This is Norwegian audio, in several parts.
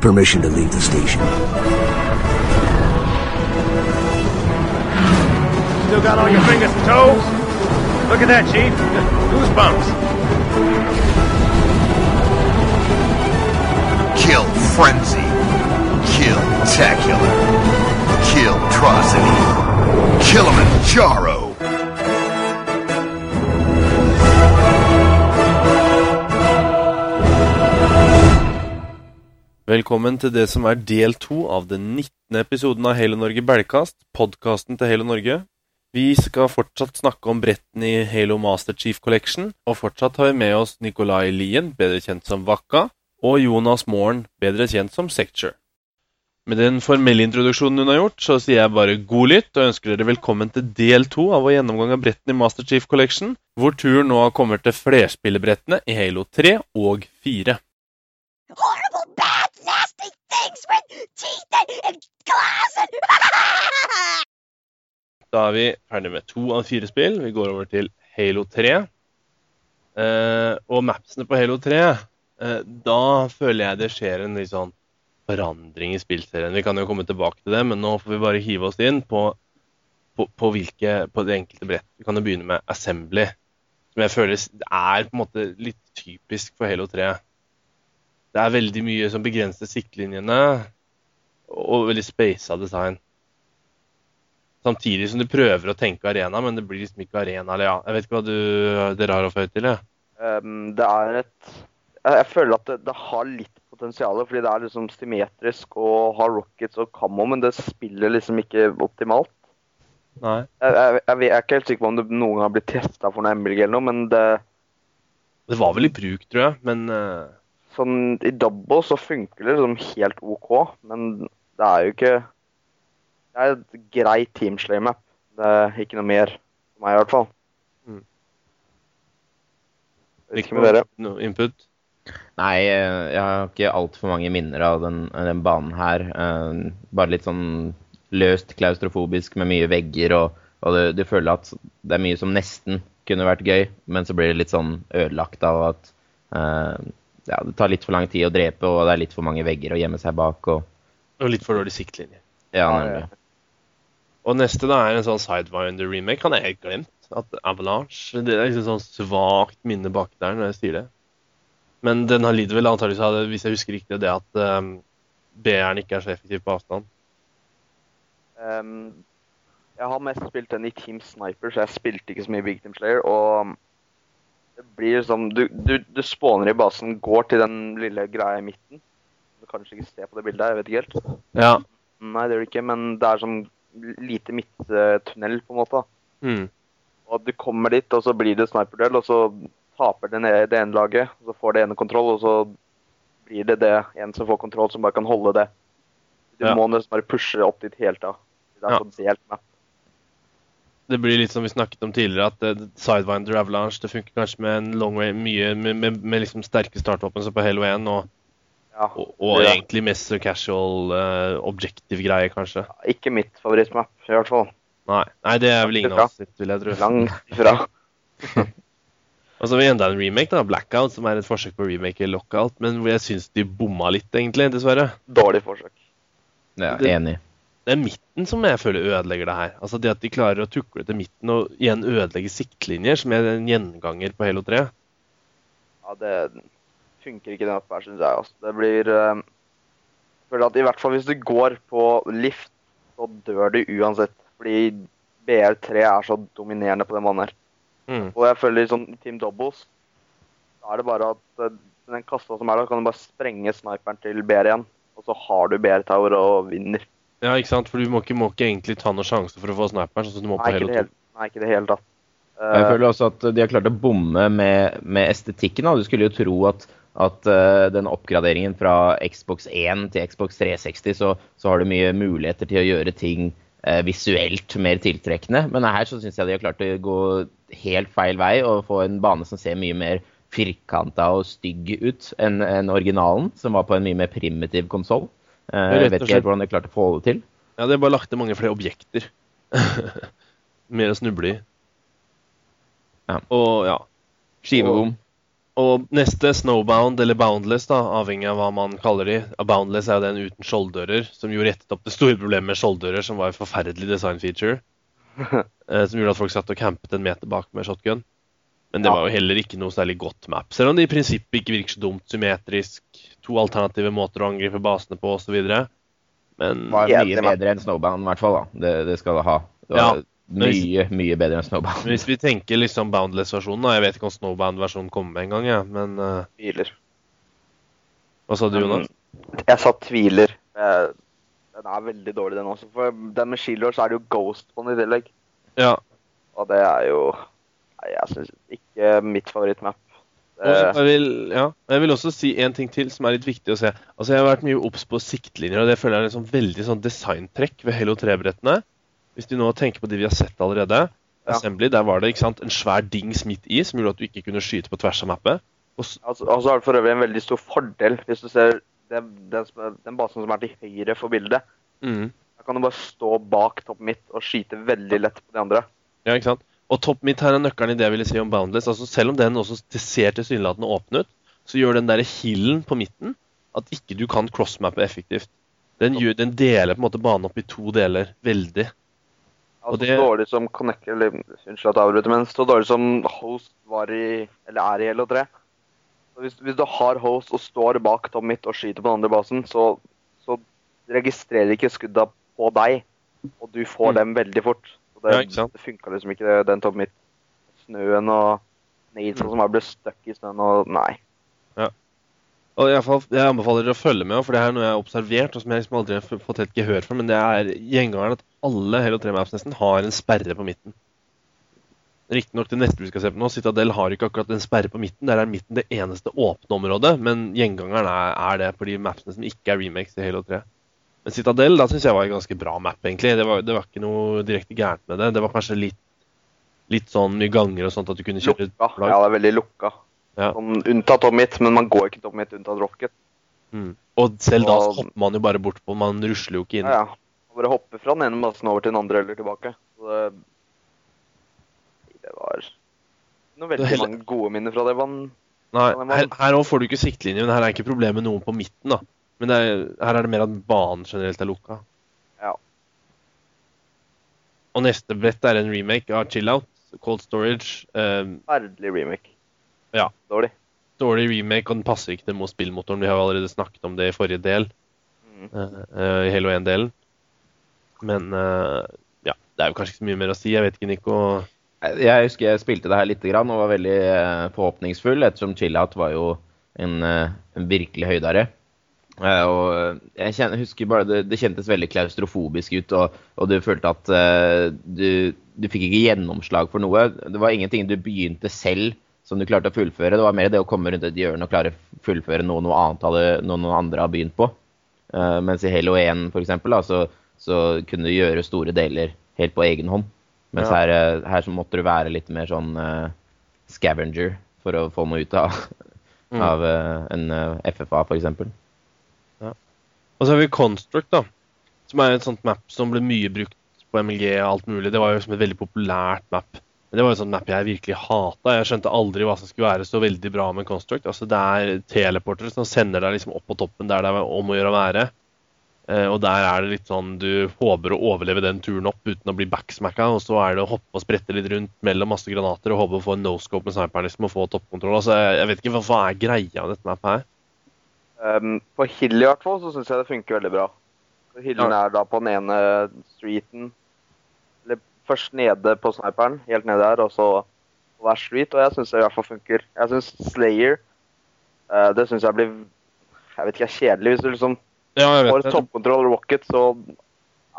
Permission to leave the station. Still got all your fingers and toes? Look at that, Chief. Goosebumps. Kill Frenzy. Kill Tacular. Kill Trocity. Kilimanjaro. Velkommen til det som er del to av den 19. episoden av Halo Norge Belgkast, podkasten til Halo Norge. Vi skal fortsatt snakke om bretten i Halo Master Chief Collection, og fortsatt har vi med oss Nikolai Lien, bedre kjent som Vakka, og Jonas Moren, bedre kjent som Secture. Med den formelle introduksjonen hun har gjort, så sier jeg bare god lytt, og ønsker dere velkommen til del to av vår gjennomgang av bretten i Master Chief Collection, hvor turen nå kommer til flerspillerbrettene i Halo 3 og 4. and, and and. Da er vi ferdig med to av fire spill. Vi går over til Halo 3. Eh, og mapsene på Halo 3, eh, da føler jeg det skjer en litt sånn forandring i spillserien. Vi kan jo komme tilbake til det, men nå får vi bare hive oss inn på, på, på, hvilke, på det enkelte brett. Vi kan jo begynne med Assembly, som jeg føler er på en måte litt typisk for Halo 3. Det er veldig mye som begrenser siktlinjene, og veldig spasa design. Samtidig som du prøver å tenke arena, men det blir liksom ikke arena. Eller ja, jeg vet ikke hva du, dere har å føye til? Jeg. Um, det er et Jeg, føler at det, det har litt potensial, fordi det er liksom symmetrisk og har rockets og camo, men det spiller liksom ikke optimalt. Nei. Jeg, jeg, jeg, jeg er ikke helt sikker på om det noen gang har blitt testa for noe MBLG eller noe, men det, Det var vel i bruk, tror jeg, men eh, sånn i double så funker det liksom helt OK, men det er jo ikke Det er et greit teamslay-map. Det er ikke noe mer for meg, i hvert fall. Mm. Ikke med dere. Noe input? Nei, eh, jeg har ikke altfor mange minner av den, den banen her. Eh, Bare litt sånn løst klaustrofobisk med mye vegger, og, og du, du føler at det er mye som nesten kunne vært gøy, men så blir det litt sånn ødelagt av at eh, ja, det tar litt for lang tid å drepe, og det er litt for mange vegger å gjemme seg bak. Og, Og litt for dårlig siktlinje. ja, nemlig. Og neste da er en sånn Sidewinder-remake. Han har jeg glemt. At Avalanche Det er liksom sånn svakt minne bak der når jeg sier det. Men den har lidd vel antakeligvis av det, hvis jeg husker riktig, det at um, B-eren ikke er så effektiv på avstand. Um, jeg har mest spilt den i Team Sniper, så jeg spilte ikke så mye Big Team Slayer. Og det blir liksom Du, du, du spåner i basen, går til den lille greia i midten. Du kan kanskje ikke se på det bildet her, jeg vet ikke helt. Ja. Nei, det gjør du ikke, men det er som lite midttunnel, på en måte. Mm. Og du kommer dit, og så blir det sniperduell, og så taper det, ned, det ene laget. Og så får det ene kontroll, og så blir det det en som får kontroll, som bare kan holde det. Du Ja. må nesten bare pushe opp dit hele tida. Det er Ja. så delt map. Det blir litt som vi snakket om tidligere, at eh, Sidewinder Avalanche det funker kanskje med en long way, mye med, med, med liksom sterke startvåpen som på Halo 1, og, Ja. og, og Ja. egentlig mest så casual uh, objective greier, kanskje. Ikke mitt favorittmap, i hvert fall. Nei, Nei det er vel ingen av oss sitt, vil jeg tro. Langt ifra. Og så har vi enda en remake, da, Blackout, som er et forsøk på å remake Lockout, men hvor jeg syns de bomma litt, egentlig, dessverre. Dårlig forsøk. Ja, Det- enig. Det er midten som jeg føler ødelegger det her. Altså Det at de klarer å tukle til midten og igjen ødelegge siktlinjer, som er en gjenganger på Halo 3. Ja, det funker ikke den oppe her, syns jeg. Altså. Det blir eh, Jeg føler at i hvert fall hvis du går på lift, så dør du uansett. Fordi BR3 er så dominerende på den banen her. Mm. Og jeg føler sånn i Team Doubles, da er det bare at eh, den kassa som er der, kan du bare sprenge sniperen til BR igjen. Og så har du BR Tower og vinner. Ja, ikke sant? For du må ikke, må ikke egentlig ta noen sjanse for å få snapperen. sånn du må på Nei, ikke det 2. hele, nei, ikke det hele tatt. Jeg Eh, føler også at de har klart å bomme med, med estetikken. Da. Du skulle jo tro at, at uh, den oppgraderingen fra Xbox 1 til Xbox 360, så, så har du mye muligheter til å gjøre ting uh, visuelt mer tiltrekkende. Men her så syns jeg de har klart å gå helt feil vei og få en bane som ser mye mer firkanta og stygg ut enn en originalen, som var på en mye mer primitiv konsoll. Er jeg vet ikke helt hvordan de klarte å få det til. Ja, det har bare lagt til mange flere objekter. Mer å snuble i. Ja. Og ja. Skivebom. Og neste, Snowbound eller Boundless, da, avhengig av hva man kaller de. Boundless er jo den uten skjolddører, som jo rettet opp det store problemet med skjolddører, som var en forferdelig design feature. eh, som gjorde at folk satt og campet en meter bak med shotgun. Men det Ja. var jo heller ikke noe særlig godt map. Selv om det i prinsippet ikke virker så dumt symmetrisk. To alternative måter å angripe basene på osv. Men var mye mye var... bedre enn Snowbound, i hvert fall. da. Det, det skal det ha. Det var Ja, men hvis- mye, mye bedre enn Snowbound. Hvis vi tenker liksom Boundless-versjonen da, Jeg vet ikke om Snowbound-versjonen kommer med en gang, jeg. Men uh... Tviler. hva sa du, Jonas? Jeg sa tviler. Eh, Den er veldig dårlig, den også. For den med Shieldor, så er det jo Ghost på den i tillegg. Ja. Og det er jo Nei, jeg syns ikke mitt favorittmap. Eh, jeg vil, ja, jeg vil også si en ting til som er litt viktig å se. Altså, Jeg har vært mye obs på siktlinjer, og det føler jeg er sånn veldig sånn designtrekk ved Halo 3-brettene. Hvis du nå tenker på de vi har sett allerede. Ja. Assembly, der var det sant, en svær dings midt i som gjorde at du ikke kunne skyte på tvers av mappet. Og så altså, så er det for øvrig en veldig stor fordel hvis du ser den, den, den basen som er til høyre for bildet. mm, Da kan du bare stå bak toppen mitt og skyte veldig lett på de andre. ja, ikke sant? Og topp mitt her er nøkkelen i det jeg ville si om Boundless. altså Selv om den også ser tilsynelatende åpen ut, så gjør den der hillen på midten at ikke du kan crossmappe effektivt. Den, gjør, den deler på en måte banen opp i to deler. Veldig. Altså, Og det- Så dårlig som Connect, eller unnskyld at jeg avbryter, men så dårlig som Host var i, eller er i Hello 3. Hvis, hvis du har Host og står bak Tom Mitt og skyter på den andre basen, så, så registrerer ikke skudda på deg, og du får Mm. dem veldig fort. Så det, Ja, ikke sant? det funka liksom ikke, det- den toppen mitt. Snøen og Nades Mm. som bare ble stuck i snøen og Nei. Og jeg, Jeg anbefaler dere å følge med, for det er noe jeg har observert, og som jeg liksom aldri har fått helt gehør for, men det er gjengangeren at alle Halo 3-maps nesten har en sperre på midten. Riktignok det neste vi skal se på nå, Citadel har ikke akkurat en sperre på midten. Der er midten det eneste åpne området, men gjengangeren er, er det på de mapsene som ikke er remakes i Halo 3. Men Citadel da syns jeg var en ganske bra map, egentlig. Det var, det var ikke noe direkte gærent med det. Det var kanskje litt, litt sånn mye ganger og sånt at du kunne kjøre Lukka. Ja, det er veldig lukka. Ja. Sånn, unntatt om hit, men man går ikke om hit unntatt rocket. Mm. Og selv da så hopper man jo bare bort på, man rusler jo ikke inn. Ja, ja. Og bare hoppe fra den ene massen over til den andre eller tilbake. Så det, det var noen veldig heller- mange gode minner fra det. Man, Nei, man, her, òg får du ikke siktlinje, men her er ikke problemet noen på midten. da. Men det er, her er det mer at banen generelt er lukka. Ja. Og neste brett er en remake av Chill Out, Cold Storage. Eh, Ferdelig remake. Ja. Dårlig. dårlig remake, og den passer ikke til Mo spillmotoren. Vi har jo allerede snakket om det i forrige del, Mm. Uh, uh, i Halo 1-delen. Men uh, ja, det er jo kanskje ikke så mye mer å si. Jeg vet ikke, Nico. Jeg husker jeg spilte det her litt grann, og var veldig forhåpningsfull, ettersom Chillout var jo en, en virkelig høydare. Eh, og jeg kjenner, husker bare det, det kjentes veldig klaustrofobisk ut, og, og du følte at uh, du, du fikk ikke gjennomslag for noe. Det var ingenting du begynte selv som du klarte å fullføre. Det var mer det å komme rundt et hjørne og klare å fullføre noe noe annet hadde, noe noen andre har begynt på. Uh, mens i Halo 1 for eksempel, da, så, så kunne du gjøre store deler helt på egen hånd. Mens Ja. her, eh, her så måtte du være litt mer sånn uh, scavenger for å få noe ut av, Mm. av eh, en eh, FFA, for eksempel. Og så har vi Construct, da. Som er et sånt map som ble mye brukt på MLG og alt mulig. Det var jo som et veldig populært map. Men det var et sånt map jeg virkelig hata. Jeg skjønte aldri hva som skulle være så veldig bra med Construct. Altså Det er teleportere som sender deg liksom opp på toppen der det er om å gjøre å være. Eh, og der er det litt sånn du håper å overleve den turen opp uten å bli backsmacka. Og så er det å hoppe og sprette litt rundt mellom masse granater og håpe å få en no-scope med sniperen liksom, og få toppkontroll. Altså, jeg vet ikke hva, hva er greia med dette mappet her. Um, på Hill i hvert fall så syns jeg det funker veldig bra. Hillen er da på den ene streeten Eller først nede på sniperen, helt nede der, og så på hver street. Og jeg syns det i hvert fall funker. Jeg syns Slayer uh, Det syns jeg blir Jeg vet ikke, kjedelig. Hvis du liksom Ja, får toppkontroll rocket, så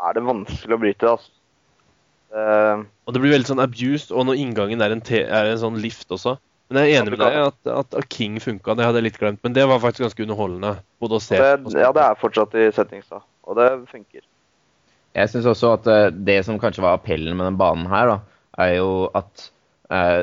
er det vanskelig å bryte altså. Uh, Og det blir veldig sånn abused, og når inngangen er en, er en sånn lift også. Men jeg er enig med deg at, at, King funka, det hadde jeg litt glemt. Men det var faktisk ganske underholdende. Både å se det, ja, det er fortsatt i settings, da. Og det funker. Jeg syns også at eh, det som kanskje var appellen med den banen her, da, er jo at eh,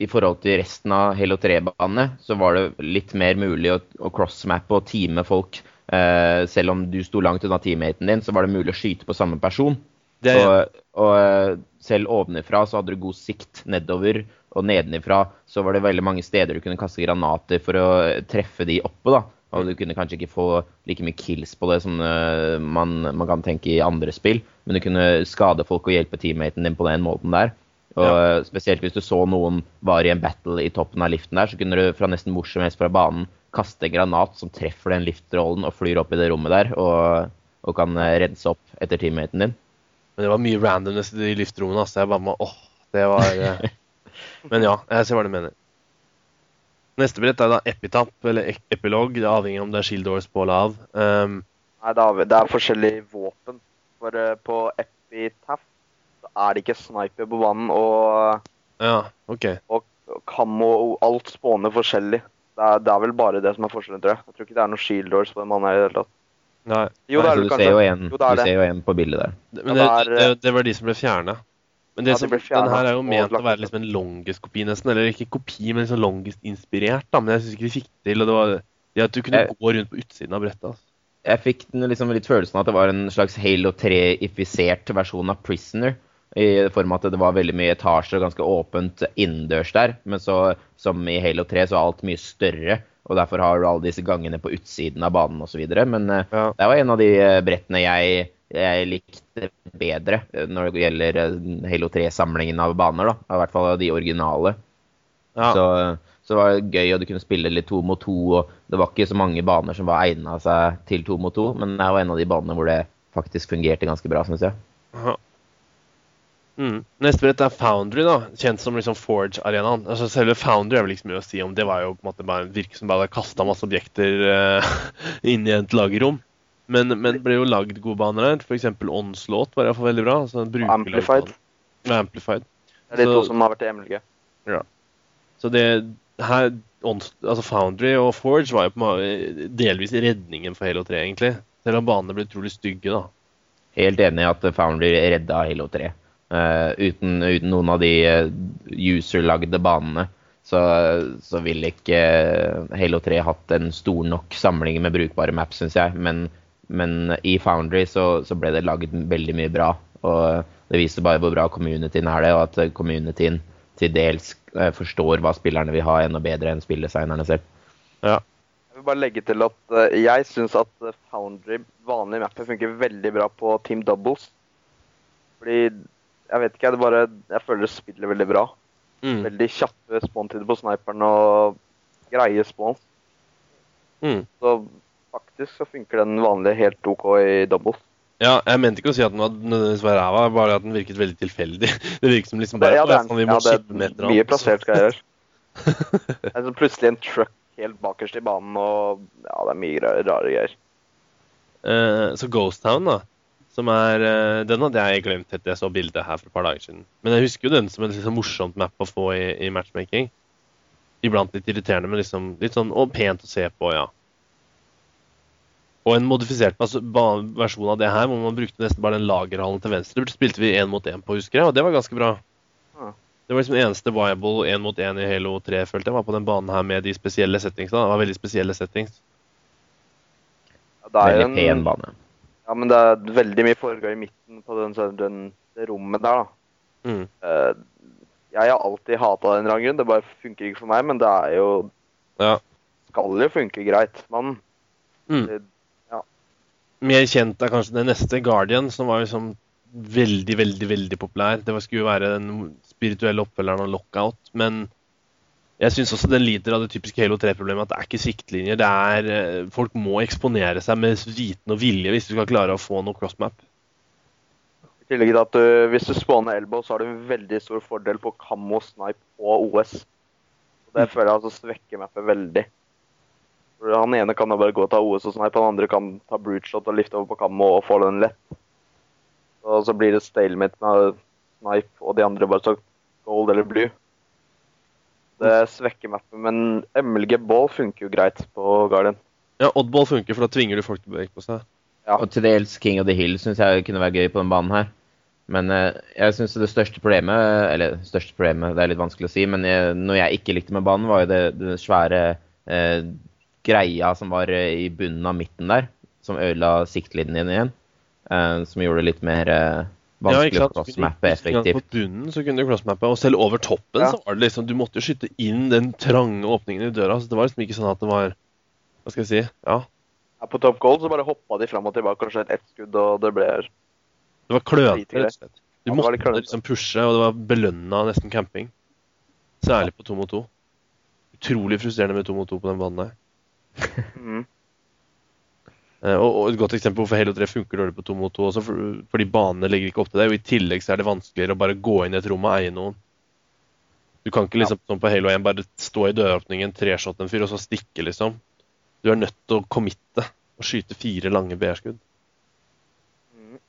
i forhold til resten av Halo 3-banene, så var det litt mer mulig å, å crossmappe og teame folk. Eh, selv om du sto langt unna teammaten din, så var det mulig å skyte på samme person. Det ja. Og, og selv ovenifra så hadde du god sikt nedover og nedenifra så var det veldig mange steder du kunne kaste granater for å treffe de oppe. da. Og du kunne kanskje ikke få like mye kills på det som eh, man, man kan tenke i andre spill, men du kunne skade folk og hjelpe teammaten din på den måten der. Og ja. Spesielt hvis du så noen var i en battle i toppen av liften der, så kunne du fra nesten hvor som helst fra banen kaste en granat som treffer den liftrollen og flyr opp i det rommet der, og, og kan eh, rense opp etter teammaten din. Men det var mye randomness i de liftrommene. Altså. Jeg bare må, åh, det var eh. Men ja, jeg ser hva du mener. Neste brett er da epitap, eller epilog. Det er avhengig av om det er shield doors på eller av. Um, Nei, det er, det er forskjellige våpen. For uh, på Epitaph så er det ikke sniper på banen, og, ja, OK. og kam og alt spåner forskjellig. Det er, det er vel bare det som er forskjellen, tror jeg. Jeg tror ikke det er noe shield doors på den mannen her i det hele tatt. Nei. Jo, det er det du kanskje. ser jo en, Jo, det er du det. ser jo en på bildet der. Men det, det det, det var de som ble fjerna. Men det Ja, de som, den her er jo ment å være liksom en longest-kopi, nesten. Eller ikke kopi, men liksom longest-inspirert. Men jeg syns ikke de fikk til. og det var det At du kunne Jeg- gå rundt på utsiden av brettet. altså. Jeg fikk den liksom litt følelsen av at det var en slags Halo 3-ifisert versjon av Prisoner. I form av at det var veldig mye etasjer og ganske åpent innendørs der. Men så, som i Halo 3, så er alt mye større. Og derfor har du alle disse gangene på utsiden av banen osv. Men eh, Ja. det var en av de eh, brettene jeg, jeg likte bedre eh, når det gjelder eh, Halo 3-samlingen av baner. da, I hvert fall av de originale. Ja. Så, så var det gøy, og du kunne spille litt to mot to. og Det var ikke så mange baner som var egna seg til to mot to, men det var en av de banene hvor det faktisk fungerte ganske bra, syns jeg. Mm. Neste brett er Foundry, da, kjent som liksom Forge-arenaen. Altså Selve Foundry er vel ikke så mye å si om. Det var jo på en måte bare virke som bare kasta masse objekter uh, inn i et lagerrom. Men, men det ble jo lagd gode baner her. F.eks. Onslaught var iallfall veldig bra. Altså, Amplified. Ja, Amplified. Det er de Så- to som har vært i MLG. Så det her Ons- altså Foundry og Forge var jo på delvis redningen for Halo 3, egentlig. Selv om banene ble utrolig stygge, da. Helt enig i at Foundry redda Halo 3. Uh, uten, uten noen av de eh, user-lagde banene, så, så ville ikke eh, Halo 3 hatt en stor nok samling med brukbare maps, syns jeg. Men, men i Foundry så, så ble det laget veldig mye bra. Og det viser bare hvor bra communityen er det, og at communityen til dels eh, forstår hva spillerne vil ha, enda bedre enn spilldesignerne selv. Jeg vil bare legge til at eh, jeg syns at eh, Foundry, vanlige mapper, funker veldig bra på Team Doubles. Fordi jeg vet ikke, jeg bare Jeg føler det spiller veldig bra. Mm. Veldig kjappe spawn-tider på sniperen og greie spawns. Mm. Så faktisk så funker den vanlige helt OK i doubles. Ja, jeg mente ikke å si at den var nødvendigvis var ræva, bare at den virket veldig tilfeldig. Det virket som liksom bare ja, det er, faen, vi må ja, det er eller mye annet». plassert greier. Det er så plutselig en truck helt bakerst i banen, og ja, det er mye rare, rare greier. Uh, så Ghost Town, da. Som er, uh, den hadde jeg glemt etter jeg så bildet her for et par dager siden. Men jeg husker jo den som et liksom morsomt map å få i, i matchmaking. Iblant litt irriterende, men liksom litt sånn og pent å se på, ja. Og en modifisert altså, versjon av det her, hvor man brukte nesten bare den lagerhallen til venstre. Det spilte vi én mot én på, husker jeg, og det var ganske bra. Ja. Det var liksom eneste viable én mot én i Halo 3, følte jeg, var på den banen her med de spesielle settings. Det var veldig spesielle settings. Ja, Det er Veldig jo pen en, bane. ja, men det er veldig mye foregår i midten på den, den, det rommet der, da. Mm. Uh, jeg har alltid hata den rangen. Det bare funker ikke for meg, men det er jo Ja. Skal jo funke greit. Men Mm. Mer kjent er kanskje det neste, Guardian, som var liksom veldig, veldig veldig populær. Det skulle jo være den spirituelle oppfølgeren av Lockout, men jeg syns også den lider av det typiske Halo 3-problemet at det er ikke siktlinjer. Det er, eh, folk må eksponere seg med viten og vilje hvis du skal klare å få noe crossmap. I tillegg til at du, hvis du spawner elbow, så har du en veldig stor fordel på kammo, snipe og OS. Og det føler jeg altså svekker mappet veldig. Han ene kan da bare gå og ta OS og snipe, han andre kan ta brute shot og lifte over på kammo og få den lett. Og så blir det stalemate med snipe og de andre bare så gold eller blue. Det svekker mappen, men MLG ball funker jo greit på Guardian. Ja, Oddball funker, for da tvinger du folk til å bevege på seg. Ja. Og til dels King of the Hill syns jeg kunne være gøy på den banen her. Men eh, jeg syns det største problemet Eller største problemet, det er litt vanskelig å si, men jeg, noe jeg ikke likte med banen, var jo det, det svære eh, greia som var eh, i bunnen av midten der. Som ødela siktlinjen igjen. Eh, som gjorde det litt mer eh, vanskelig ja, å crossmappe effektivt. På bunnen så kunne du crossmappe, og selv over toppen Ja. så var det liksom Du måtte jo skyte inn den trange åpningen i døra. Så det var liksom ikke sånn at det var Hva skal jeg si? Ja. Ja, på Top Goal så bare hoppa de fram og tilbake og skjøt ett skudd, og det ble Det var klønete, rett og slett. Du måtte liksom pushe, og det var belønna nesten camping. Særlig på to mot to. Utrolig frustrerende med to mot to på den banen der. Mm. Eh, Og, og et godt eksempel på hvorfor Halo 3 funker dårlig på to mot to også, for, fordi banene legger ikke opp til det. Og i tillegg så er det vanskeligere å bare gå inn i et rom og eie noen. Du kan ikke liksom som på Halo 1 bare stå i døråpningen, treshot en fyr, og så stikke, liksom. Du er nødt til å committe og skyte fire lange BR-skudd. Mm.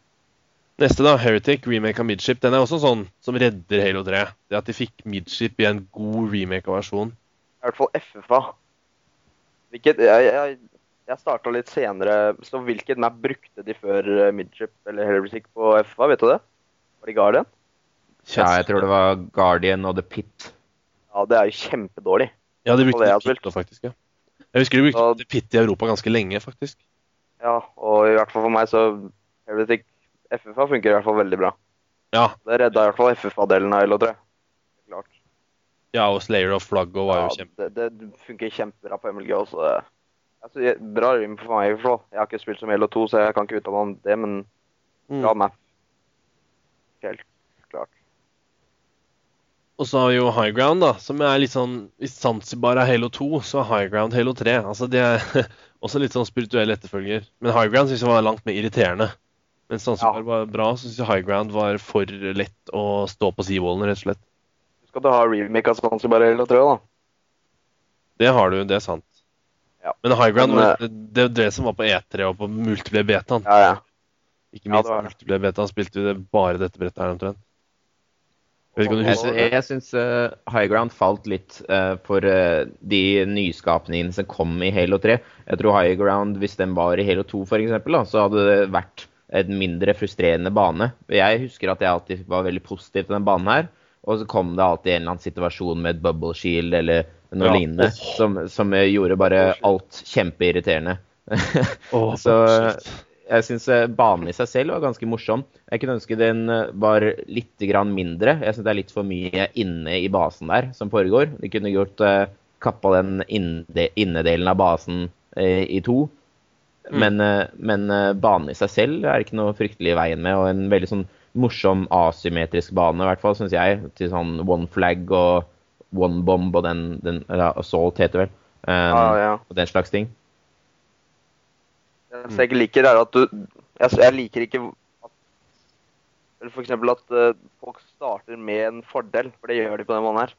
Neste, da, Heretic, remake av Midship. Den er også sånn som redder Halo 3. Det at de fikk Midship i en god remake av versjon. I hvert fall FFA. Hvilket Jeg, jeg, jeg starta litt senere, så hvilket map brukte de før eh, Midship eller Heretic på FFA? Vet du det? Var det Guardian? Ja, jeg tror det var Guardian og The Pit. Ja, det er jo kjempedårlig. Ja, de Og det brukte The Pit da, faktisk. ja. Jeg husker de brukte Ja. The Pit i Europa ganske lenge, faktisk. Ja, og i hvert fall for meg så Heretic FFA funker i hvert fall veldig bra. Ja, Det redda i hvert fall FFA-delen av LO3. Ja og Slayer of Flaggo var jo kjempe... det, det funker kjempebra på MLG også. Altså, jeg- bra rim for meg. for. Jeg har ikke spilt som LO2, så jeg kan ikke uttale meg om det, men Mm. bra map. Helt klart. Og så har vi jo High Ground, da, som er litt sånn Hvis Zanzibar er Halo 2, så er High Ground Halo 3. Altså, det er også litt sånn spirituell etterfølger. Men High Ground syns jeg var langt mer irriterende. Mens Zanzibar Ja. var bra, så syns jeg High Ground var for lett å stå på seawallen, rett og slett. Du ha remake av Zanzibar i LO3, da. Det har du, det er sant. Ja. Men High Ground Men, var det, det, det som var på E3 og på multiplayer betaen. Ja, ja. Ikke minst ja, var multiplayer betaen spilte vi det bare dette brettet her omtrent. Jeg du Jeg, jeg syns uh, High Ground falt litt uh, for uh, de nyskapningene som kom i Halo 3. Jeg tror High Ground, hvis den var i Halo 2 f.eks., så hadde det vært en mindre frustrerende bane. Jeg husker at jeg alltid var veldig positiv til den banen her. Og så kom det alltid en eller annen situasjon med et bubble shield eller noe Ja. lignende som, som eh, gjorde bare alt kjempeirriterende. oh, Så jeg syns banen i seg selv var ganske morsom. Jeg kunne ønske den eh, var litt grann mindre. Jeg syns det er litt for mye inne i basen der som foregår. De kunne gjort uh, kappa den innedelen av basen uh, i to. Men, uh, men eh, banen i seg selv er ikke noe fryktelig i veien med, og en veldig sånn morsom asymmetrisk bane, i hvert fall, syns jeg. Til sånn one flag og one bomb og den, den eller Assault heter det vel. Um, ah, ja. Og den slags ting. Det jeg ikke liker, er at du Jeg, jeg liker ikke at Eller eksempel at uh, folk starter med en fordel, for det gjør de på den måten her.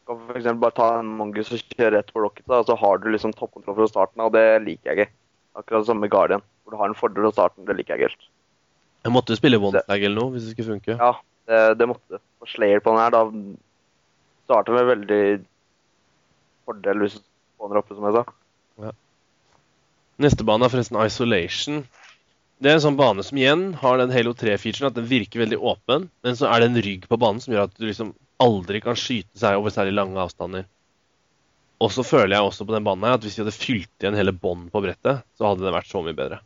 Du kan eksempel bare ta en Mongus og kjøre rett på Rocket, og så har du liksom toppkontroll fra starten, og det liker jeg ikke. Akkurat samme med Guardian, hvor du har en fordel fra starten. Det liker jeg ikke helt. Jeg måtte spille one eller noe hvis det skulle funke. Ja, det, det måtte. Og Slayer på den her, da starter med veldig fordel hvis du spawner oppe, som jeg sa. Neste bane er forresten Isolation. Det er en sånn bane som igjen har den Halo 3-featuren at den virker veldig åpen, men så er det en rygg på banen som gjør at du liksom aldri kan skyte seg over særlig lange avstander. Og så føler jeg også på den banen her at hvis de hadde fylt igjen hele bånden på brettet, så hadde det vært så mye bedre.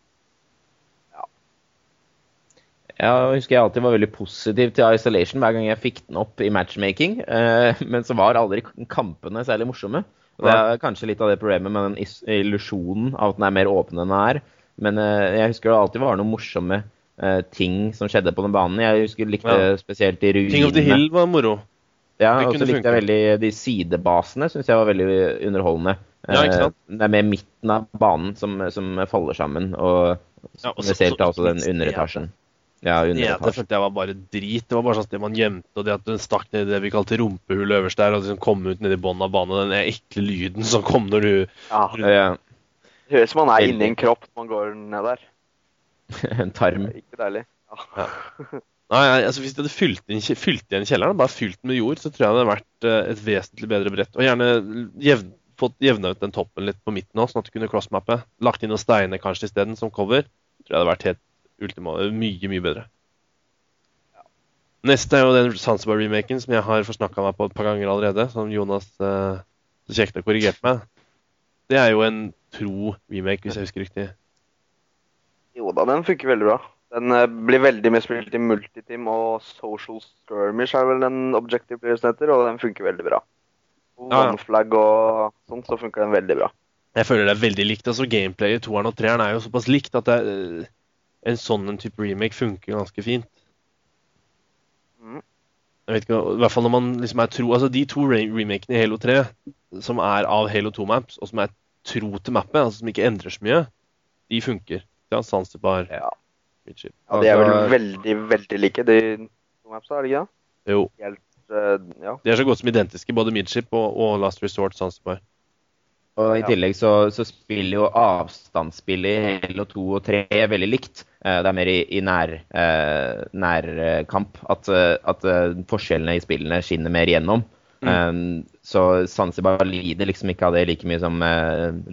Jeg husker jeg alltid var veldig positiv til Isolation hver gang jeg fikk den opp i matchmaking. Eh, men så var aldri kampene særlig morsomme. Og det er kanskje litt av det problemet med den illusjonen av at den er mer åpen enn den er. Men eh, jeg husker det alltid var noen morsomme eh, ting som skjedde på den banen. Jeg husker likte Ja. spesielt de ruinene. King of the Hill var moro. Ja, og så likte funke. jeg veldig de sidebasene. Syns jeg var veldig underholdende. Ja, ikke sant? Det er mer midten av banen som, som faller sammen. Og Ja, spesielt så- altså den underetasjen. Ja, ja, det følte jeg var bare drit. Det var bare sånn sted man gjemte, og det at den stakk ned i det vi kalte rumpehullet øverst der, og liksom kom ut nedi bånn av banen. Den ekle lyden som kom når du Ja, Ja, Det høres ut som man er inni en kropp når man går ned der. en tarm. Ikke deilig. Ja. Nei, altså Hvis de hadde fylt, inn, fylt igjen kjelleren, bare fylt den med jord, så tror jeg det hadde vært eh, et vesentlig bedre brett. Og gjerne jevn, fått jevna ut den toppen litt på midten òg, sånn at du kunne crossmappe. Lagt inn noen steiner kanskje isteden, som cover. Tror jeg det hadde vært helt ultima, mye, mye bedre. Neste er jo den Zanzibar-remaken som jeg har forsnakka meg på et par ganger allerede. Som Jonas eh, så kjekt har korrigert meg. Det er jo en tro remake, hvis jeg husker riktig. Jo da, den funker veldig bra. Den eh, blir veldig mye spilt i multiteam, og social skirmish er vel den objective players heter, og den funker veldig bra. Og Ja, og sånt, så funker den veldig bra. Jeg føler det er veldig likt. altså Gameplayet i toeren og treeren er jo såpass likt at det, er, eh, en sånn en type remake funker ganske fint. Mhm. Jeg vet ikke, I hvert fall når man liksom er tro Altså De to re remakene i Halo 3 som er av Halo 2-maps, og som er tro til mappet, altså som ikke endrer så mye, de funker. Ja, Sansebar, Ja. Ja de er vel Altså- veldig, veldig like, de to mapsa, er det ikke det? Jo. Helt, uh, ja. De er så godt som identiske, både Midship og, og Last Resort Zanzibar. Og i tillegg så, så spiller jo avstandsspillet i Halo 2 og 3 veldig likt. Eh, Det er mer i, i nær, eh, nærkamp at, eh, at eh, forskjellene i spillene skinner mer igjennom. Eh, så Zanzibar lider liksom ikke av det like mye som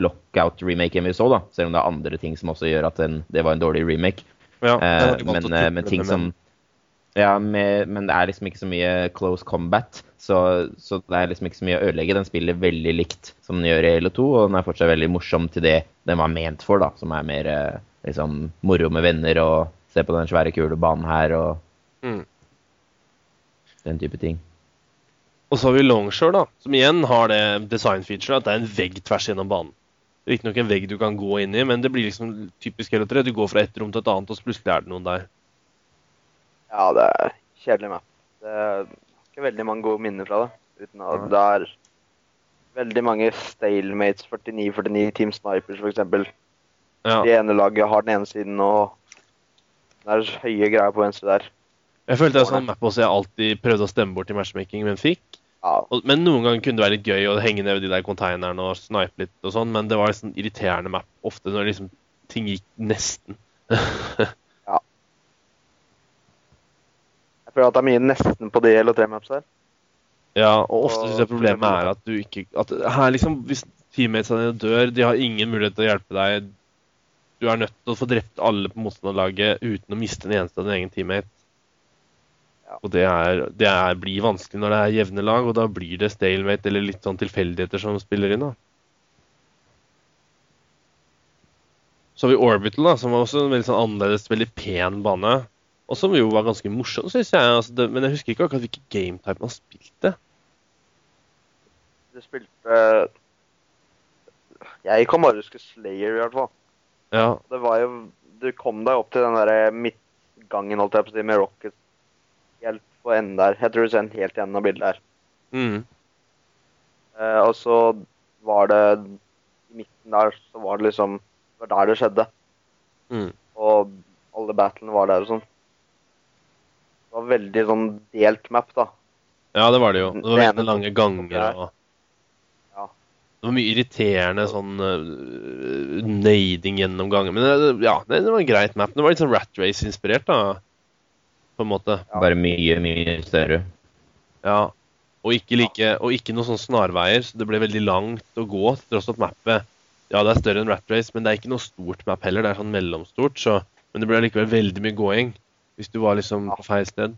Lockout-remaken vi så, da. Selv om det er andre ting som også gjør at den, det var en dårlig remake. Ja, men, men ting som Ja, med, men det er liksom ikke så mye close combat. Så, så det er liksom ikke så mye å ødelegge. Den spiller veldig likt som den gjør i Halo 2, og den er fortsatt veldig morsom til det den var ment for, da. Som er mer eh, liksom moro med venner og se på den svære, kule banen her og Mm. den type ting. Og så har vi Longshore, da, som igjen har det design-featuret at det er en vegg tvers gjennom banen. Riktignok en vegg du kan gå inn i, men det blir liksom typisk Halo 3. Du går fra et rom til et annet, og så plutselig er det noen der. Ja, det er kjedelig map. Det er ikke veldig mange gode minner fra det. Uten at det er veldig mange stalemates, 49-49 Team Snipers f.eks. Ja. Det ene laget har den ene siden, og det er høye greier på venstre der. Jeg følte det er sånn map også jeg alltid prøvde å stemme bort i matchmaking, men fikk. Ja, men noen ganger kunne det være litt gøy å henge ned ved de der containerne og snipe litt og sånn, men det var liksom irriterende map ofte når liksom ting gikk nesten. jeg føler at det er mye nesten på DL og 3-maps her. Ja, og ofte syns jeg problemet er at du ikke at Her liksom, Hvis teammatesa dine dør, de har ingen mulighet til å hjelpe deg. Du er nødt til å få drept alle på motstanderlaget uten å miste en eneste av din egen teammate. Ja. Og det, er, det er, blir vanskelig når det er jevne lag, og da blir det stalemate eller litt sånn tilfeldigheter som spiller inn. da. Så har vi Orbital, da, som var også en veldig sånn annerledes, veldig pen bane. Og som jo var ganske morsom, syns jeg. Altså det, men jeg husker ikke akkurat hvilken gametype man spilte. Du spilte Jeg kan bare huske Slayer, i hvert fall. Ja, Det var jo Du kom deg opp til den derre midtgangen, holdt jeg på å si, med Rocket helt på enden der. Jeg tror du ser den helt i enden av bildet her. mm. Eh, og så var det I midten der så var det liksom Det var der det skjedde. Mm. Og alle battlene var der og sånn. Det var veldig sånn delt map, da. ja, det var det jo. Det var veldig lange ganger og Ja. Det var mye irriterende sånn uh, nading gjennom ganger. Men det, ja, det, det var en greit map. Det var litt sånn Rat Race-inspirert, da. På en måte. Ja. Bare mye, mye større. Ja. Og ikke, like, og ikke noen sånne snarveier, så det ble veldig langt å gå. til Tross at mappet Ja, det er større enn Rat Race, men det er ikke noe stort map heller. Det er sånn mellomstort. Så, men det ble likevel veldig mye gåing hvis du var liksom på feil sted.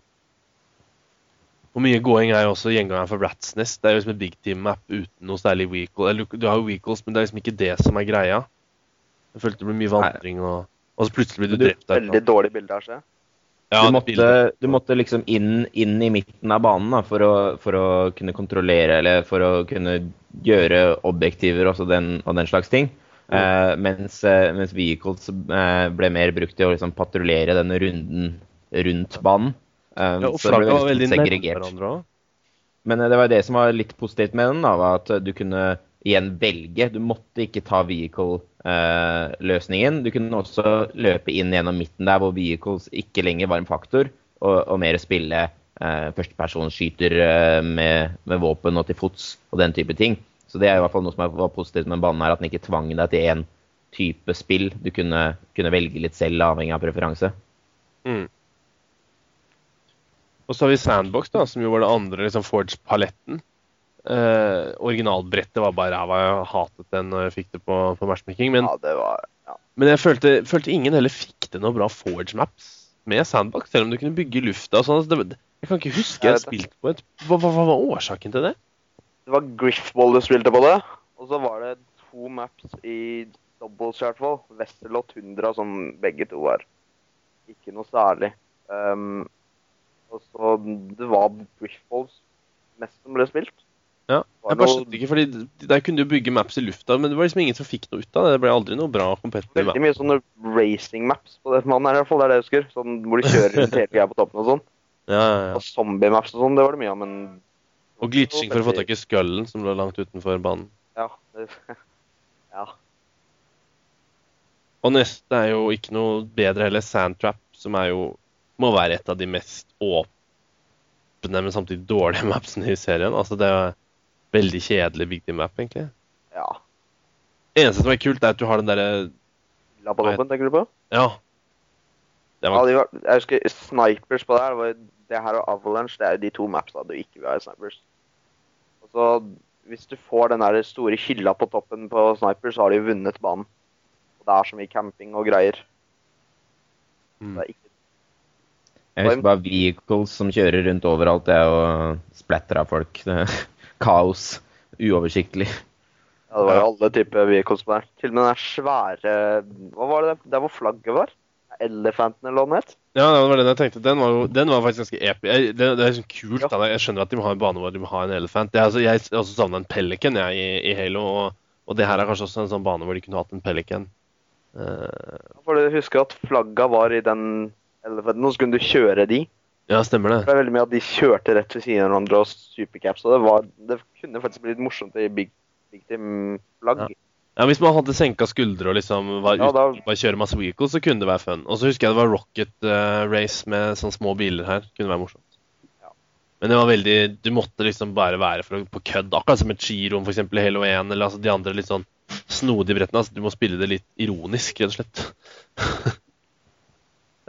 Og mye gåing er jo også gjengangeren for Rats Nest. Det er jo liksom en big team-map uten noe særlig vehicle. Eller du- har jo vehicles, men det er liksom ikke det som er greia. Jeg følte det ble mye vandring, og, og så plutselig blir du Du- drept der. Veldig dårlig bilde av seg. Ja, du, måtte, du måtte liksom inn, inn i midten av banen da, for, å, for å kunne kontrollere eller for å kunne gjøre objektiver også den, og den slags ting. Eh, mens, eh, mens vehicles eh, ble mer brukt til å liksom patruljere denne runden rundt banen. Um, Ja, og flagget var veldig nærme hverandre òg. Men eh, det var det som var litt positivt med den, da, var at du kunne igjen velge. Du måtte ikke ta vehicle-løsningen. du kunne også løpe inn gjennom midten der hvor vehicles ikke lenger var en faktor, og, og mer spille uh, førstepersonsskyter uh, med, med våpen og til fots og den type ting. Så det er i hvert fall noe som var positivt med banen her, at den ikke tvang deg til én type spill. Du kunne, kunne velge litt selv, avhengig av preferanse. Mm. Og så har vi Sandbox, da, som jo var det andre liksom Forge-paletten. Eh, originalbrettet var bare ræva. Jeg hatet den når jeg fikk det på, på matchmaking. Men, Ja, det var ja. men jeg følte, følte ingen heller fikk til noe bra Forge-maps med Sandbox, selv om du kunne bygge i lufta sånn. Altså, det- Jeg kan ikke huske jeg Jeg har spilt på et hva, hva, hva var årsaken til det? Det var Griffball du spilte på det. Og så var det to maps i doubles, i hvert fall. Westerlot og Tundra, som begge to var ikke noe særlig. Um, og så Det var Briffballs mest som ble spilt. Ja, jeg bare skjønte ikke, fordi Der kunne du bygge maps i lufta, men det var liksom ingen som fikk noe ut av det. Det ble aldri noe bra competitive map. Veldig mye sånne racing maps på det mannen her, i hvert fall. Det er det jeg husker. Sånn hvor de kjører rundt hele greia på toppen og sånn. Ja, ja, ja. Og zombie maps og sånn, det var det mye av, men Og glitching for å få tak i skullen som lå langt utenfor banen. Ja. Det, ja. Og neste er jo ikke noe bedre heller. Sandtrap, som er jo må være et av de mest åpne, men samtidig dårlige mapsene i serien. Altså det er veldig kjedelig big team map, egentlig. ja. Eneste som er kult, er at du har den derre La på toppen, tenker du på? Ja. Det Ja, var, var, jeg husker Snipers på det her. Det, var, det her og Avalanche det er jo de to mapsa du ikke vil ha i Snipers. Og så Hvis du får den der store hylla på toppen på Snipers, så har du jo vunnet banen. Og det er så mye camping og greier. Mm. Det er ikke Jeg husker bare vehicles som kjører rundt overalt, det og splatter av folk. Det er kaos. Uoversiktlig. Ja, det var jo alle typer vehicles der. Til og med den svære Hva var det der hvor flagget var? Elefanten eller hva den het? ja, det var den jeg tenkte. Den var jo den var faktisk ganske episk. Det, det er sånn kult. da. Jeg skjønner at de må ha en bane hvor de må ha en elefant. Jeg, altså, jeg har også savna en pelican jeg, i, i Halo, og, og det her er kanskje også en sånn bane hvor de kunne hatt en pelican. Eh, For du husker at flagga var i den elefanten, og så kunne du kjøre de. ja, stemmer det. Det var veldig mye at de kjørte rett ved siden av hverandre og supercaps. Og det, var, det kunne faktisk blitt morsomt i Big, big Team-flagg. Ja, Hvis man hadde senka skuldre og liksom var Ja, ute da- og kjøre masse vehicles, så kunne det være fun. Og så husker jeg det var Rocket uh, Race med sånne små biler her. Kunne være morsomt. Ja. Men det var veldig Du måtte liksom bare være for, å- på kødd. Akkurat som et skirom f.eks. i Halo 1, eller altså de andre litt sånn snodige brettene. Altså, du må spille det litt ironisk, rett og slett.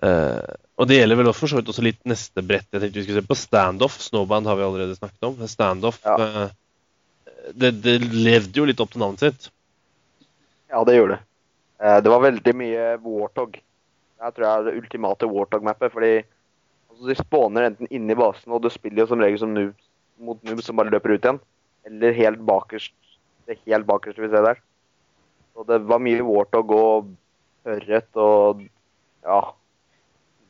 Eh, og det gjelder vel for så vidt også litt neste brett jeg tenkte vi skulle se på. Standoff. Snowband har vi allerede snakket om. Standoff Ja. eh, det, det levde jo litt opp til navnet sitt. Ja, det gjorde det. Eh, Det var veldig mye Warthog. Jeg tror jeg er det ultimate Warthog-mappet. Fordi altså, de spåner enten inne i basen, og du spiller jo som regel som noobs mot noobs som bare løper ut igjen. Eller helt bakerst. Det helt bakerste vi ser der. Så det var mye Warthog og ørret og ja.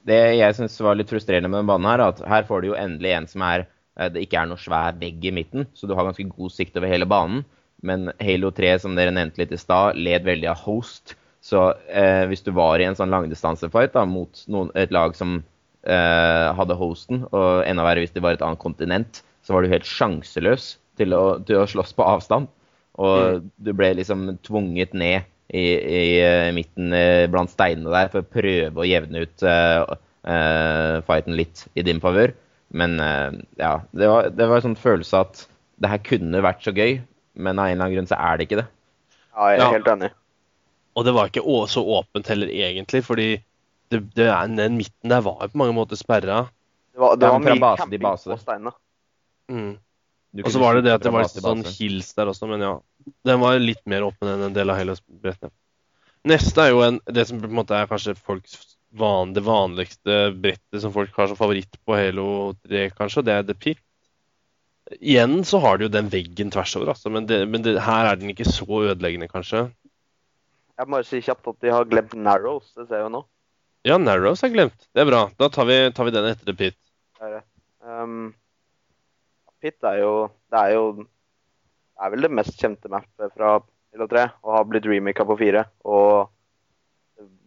Det jeg syns var litt frustrerende med den banen, her, er at her får du jo endelig en som er eh, det ikke er noe svær vegg i midten, så du har ganske god sikt over hele banen. Men Halo 3, som dere nevnte litt i stad, led veldig av host. Så eh, hvis du var i en sånn langdistansefight da, mot noen, et lag som eh, hadde hosten, og enda verre hvis det var et annet kontinent, så var du helt sjanseløs til å, til å slåss på avstand. Og du ble liksom tvunget ned i, i eh, midten eh, blant steinene der for å prøve å jevne ut eh, fighten litt i din favør. Men ja, det var, det var en sånn følelse at det her kunne vært så gøy, men av en eller annen grunn så er det ikke det. ja jeg er Ja. helt enig. Og det var ikke så åpent heller, egentlig, fordi det, det er, den midten der var jo på mange måter sperra. Det var, det var mye base camping på steinene. Mm. Og så var det det at det var sånn hills der også, men ja. Den var litt mer åpen enn en del av Hellas-brettene. Neste er jo en, det som på en måte er kanskje van, det vanligste brettet som folk har som favoritt på Halo 3, kanskje, det er The Pit. Igjen så har du jo den veggen tvers over, altså, men, det, men det, her er den ikke så ødeleggende, kanskje. Jeg må bare si kjapt at de har glemt Narrows. Det ser jeg jo nå. Ja, Narrows er glemt. Det er bra. Da tar vi, tar vi den etter The Pit. Det er det. Um, Pit er jo Det er jo er vel det mest kjente mappet fra Halo 3, og har blitt remaka på 4. Og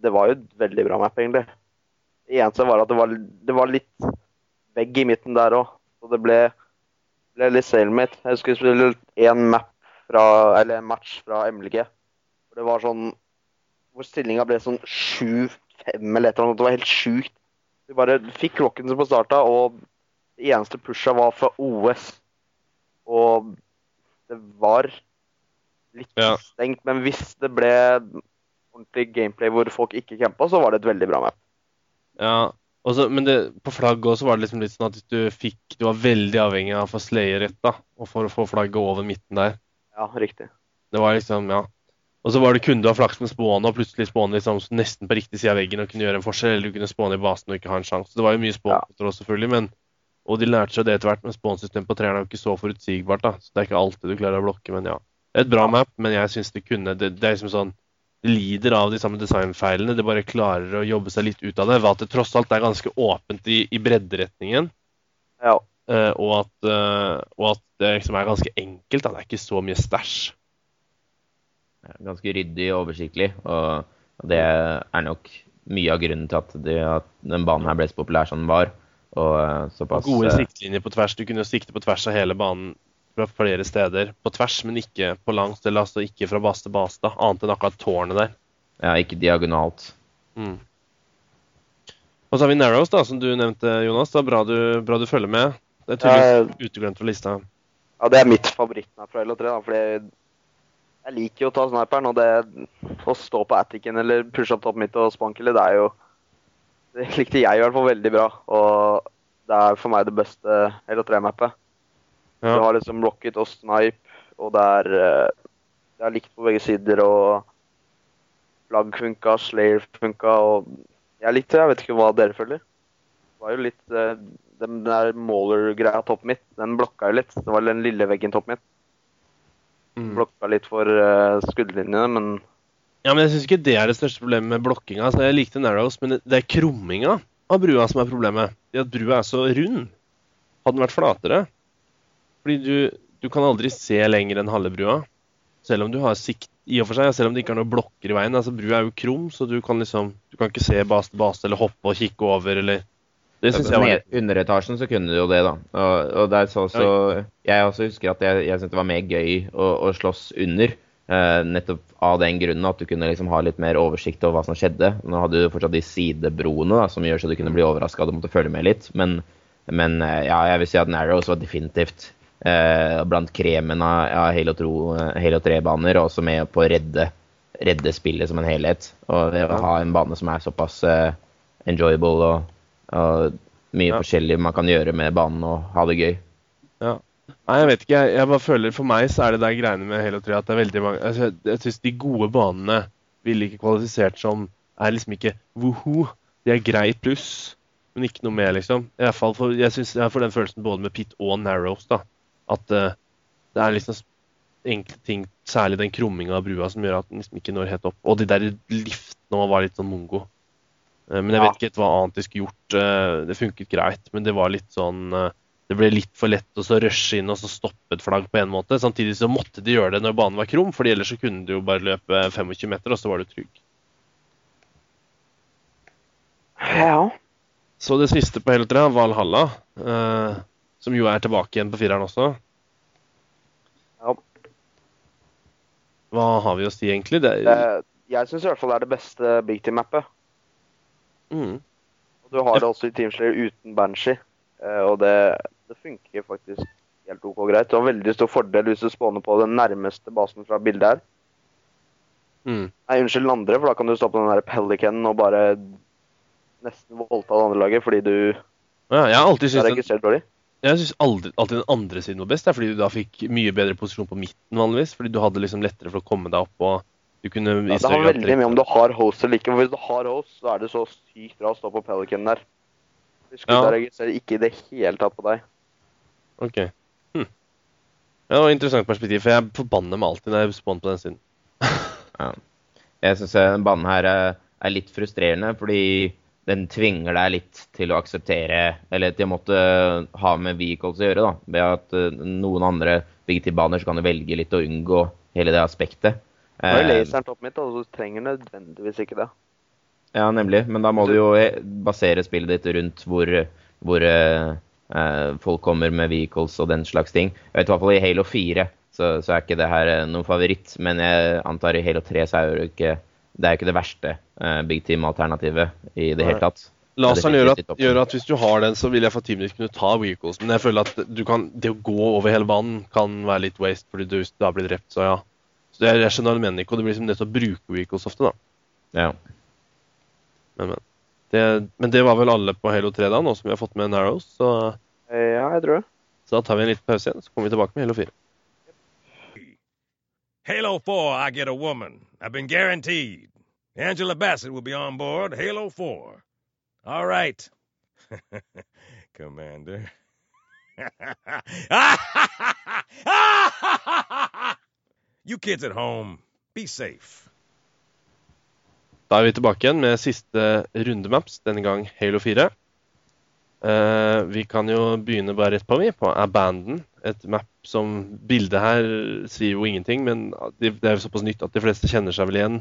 det var jo et veldig bra map, egentlig. Det eneste var at det var, det var litt vegg i midten der òg, så det ble, ble litt sailmate. Jeg husker spilte én map fra Eller en match fra MLG. Hvor det var sånn Hvor stillinga ble sånn 7-5 eller et eller annet. Det var helt sjukt. Vi bare fikk Rockens på starta, og det eneste pusha var fra OS. Og det var litt Ja. stengt, men hvis det ble ordentlig gameplay hvor folk ikke campa, så var det et veldig bra map. Ja, også, men det, på flagget også var det liksom litt sånn at du fikk Du var veldig avhengig av å få slaye rett, da. Og for å få flagget over midten der. Ja, riktig. Det var liksom, ja. Og så var det kunne du ha flaks med spåne, og plutselig spåne liksom nesten på riktig side av veggen og kunne gjøre en forskjell, eller du kunne spåne i basen og ikke ha en sjanse. Det var jo mye spånkontroll, selvfølgelig, men Og de lærte seg det etter hvert, men spånsystemet på treeren er jo ikke så forutsigbart, da. Så det er ikke alltid du klarer å blokke, men ja. Et bra map, men jeg syns det kunne det, det er liksom sånn det lider av de samme designfeilene. Det bare klarer å jobbe seg litt ut av det. Ved at det tross alt er ganske åpent i, i bredderetningen. Ja. Uh, og, at, uh, og at det liksom er ganske enkelt. Da. Det er ikke så mye stæsj. Ganske ryddig og oversiktlig. Og det er nok mye av grunnen til at, det, at den banen her ble så populær som den var. Og eh, såpass Gode eh, siktlinjer på tvers. Du kunne jo sikte på tvers av hele banen fra flere steder. På tvers, men ikke på langs. Eller altså ikke fra base til base, da. Annet enn akkurat tårnet der. Ja, ikke diagonalt. Mm. Og så har vi Narrows, da, som du nevnte, Jonas. Det er bra du, bra du følger med. Det er tydeligvis uteglemt fra lista. Ja, det er mitt favoritt fra LO3, da, fordi jeg liker jo å ta sniperen, og det å stå på atticen eller pushe opp toppen mitt og spankele, det er jo likte jeg i hvert fall veldig bra, og det er for meg det beste LO3-mappet. Du har liksom rocket og snipe, og det er eh, Det er likt på begge sider, og flagg funka, slayer funka, og jeg likte det. Jeg vet ikke hva dere føler. Det var jo litt eh, Den der Mauler-greia toppen mitt, den blokka jo litt. Det var den lille veggen toppen mitt. Mm. Blokka litt for uh, skuddlinjene, men Ja, men jeg syns ikke det er det største problemet med blokkinga. Altså, jeg likte Narrows, men det- er krumminga av brua som er problemet. Det at brua er så rund. Hadde den vært flatere Fordi du, du kan aldri se lenger enn halve brua. Selv om du har sikt i og for seg, selv om det ikke er noen blokker i veien. altså Brua er jo krum, så du kan liksom Du kan ikke se base til base eller hoppe og kikke over eller Det synes jeg var Underetasjen så kunne du jo det, da. Og, og det er så, så Jeg også husker at jeg, jeg syntes det var mer gøy å, å slåss under. Eh, nettopp av den grunnen at du kunne liksom ha litt mer oversikt over hva som skjedde. Nå hadde du fortsatt de sidebroene da, som gjør så du kunne bli overraska og måtte følge med litt. Men, men eh, ja, jeg vil si at Narrows var definitivt eh, blant kremen av ja, Halo, 2, eh, 3-baner, og også med på å redde, redde spillet som en helhet. Og det å ha en bane som er såpass eh, enjoyable og, og mye Ja. forskjellig man kan gjøre med banen og ha det gøy. Nei, jeg vet ikke. Jeg, jeg bare føler For meg så er det der greiene med Halo 3 at det er veldig mange altså, Jeg, jeg syns de gode banene ville ikke kvalifisert som Er liksom ikke woho. De er grei pluss, men ikke noe mer, liksom. I hvert fall for, jeg, synes, jeg får den følelsen både med Pit og Narrows. da At uh, det er liksom enkle ting, særlig den krumminga av brua, som gjør at den liksom ikke når helt opp. Og de der liftene var litt sånn mongo. Uh, men jeg vet ikke hva annet de skulle gjort. Uh, det funket greit, men det var litt sånn det ble litt for lett å så rushe inn og så stoppe et flagg på en måte. Samtidig så måtte de gjøre det når banen var krum, fordi ellers så kunne du jo bare løpe 25 meter, og så var du trygg. ja. Så det siste på hele tre, Valhalla, eh, som jo er tilbake igjen på fireren også. Ja. Hva har vi å si, egentlig? Det, Det, jeg syns i hvert fall det er det beste Big Team-mappet. mm, Du har det også i Teamslayer uten Banshee, eh, og det, det funker faktisk helt OK greit. Du har veldig stor fordel hvis du spåner på den nærmeste basen fra bildet her. mm. Nei, unnskyld den andre, for da kan du stå på den der Pelicanen og bare nesten voldta det andre laget fordi du Ja, jeg har alltid syntes den, jeg synes alltid den andre siden var best, det er fordi du da fikk mye bedre posisjon på midten vanligvis. Fordi du hadde liksom lettere for å komme deg opp, og du kunne Ja, det har veldig mye om du har host eller ikke. for Hvis du har host, så er det så sykt bra å stå på Pelicanen der. Skuddet Ja. registrerer ikke i det hele tatt på deg. Ok. Hm. Ja, det var et interessant perspektiv, for jeg forbanner meg alltid når jeg spawner på den siden. Ja. Jeg syns den banen her er, er litt frustrerende, fordi den tvinger deg litt til å akseptere Eller til å måtte ha med vehicles å gjøre, da. Ved at eh, noen andre big-tip-baner så kan du velge litt å unngå hele det aspektet. Nå er Eh, laseren topp mitt, og så trenger nødvendigvis ikke det. Ja, nemlig. Men da må du jo eh, basere spillet ditt rundt hvor, hvor eh, eh, folk kommer med vehicles og den slags ting. Jeg vet i hvert fall i Halo 4 så, så er ikke det her eh, noen favoritt, men jeg antar i Halo 3 så er det ikke det er ikke det verste uh, big team-alternativet i det Nei. hele tatt. Laseren er gjør at, gjør at hvis du har den, så vil jeg for minutter kunne ta vehicles. Men jeg føler at du kan, det å gå over hele banen kan være litt waste, fordi du da blir drept. Så ja. Så jeg, jeg skjønner hva du mener, Nico. Det blir liksom nødt til å bruke vehicles ofte, da. Ja. Men, men. Det, men det var vel alle på Halo 3 da, nå som vi har fått med Narrows. Så, Eh, Ja, jeg tror det. så da tar vi en liten pause igjen, så kommer vi tilbake med Halo 4. Halo 4, I get a woman. I've been guaranteed. Angela Bassett will be on board Halo 4. All right. Commander. you kids at home, be safe. Da er vi tilbake igjen med siste rundemaps, denne gang Halo 4. Eh, vi kan jo begynne bare rett på, vi, på Abandon. Et map som Bildet her sier jo ingenting, men det er jo såpass nytt at de fleste kjenner seg vel igjen.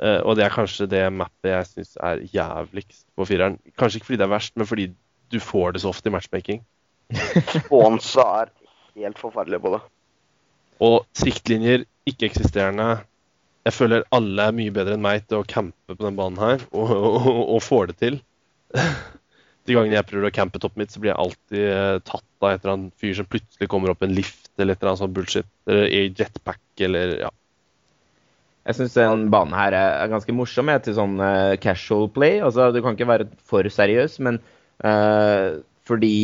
Uh, og det er kanskje det mappet jeg syns er jævligst på fireren. Kanskje ikke fordi det er verst, men fordi du får det så ofte i matchmaking. Sponsa er helt forferdelig på det. Og siktlinjer ikke-eksisterende. Jeg føler alle er mye bedre enn meg til å campe på den banen her, og, og, og får det til. De gangene jeg prøver å campe toppen mitt, så blir jeg alltid eh, tatt av et eller annet fyr som plutselig kommer opp en lift eller et eller annet sånt bullshit. Eller i jetpack eller ja. Jeg syns den banen her er ganske morsom jeg, til sånn eh, casual play. Altså, Du kan ikke være for seriøs, men eh, fordi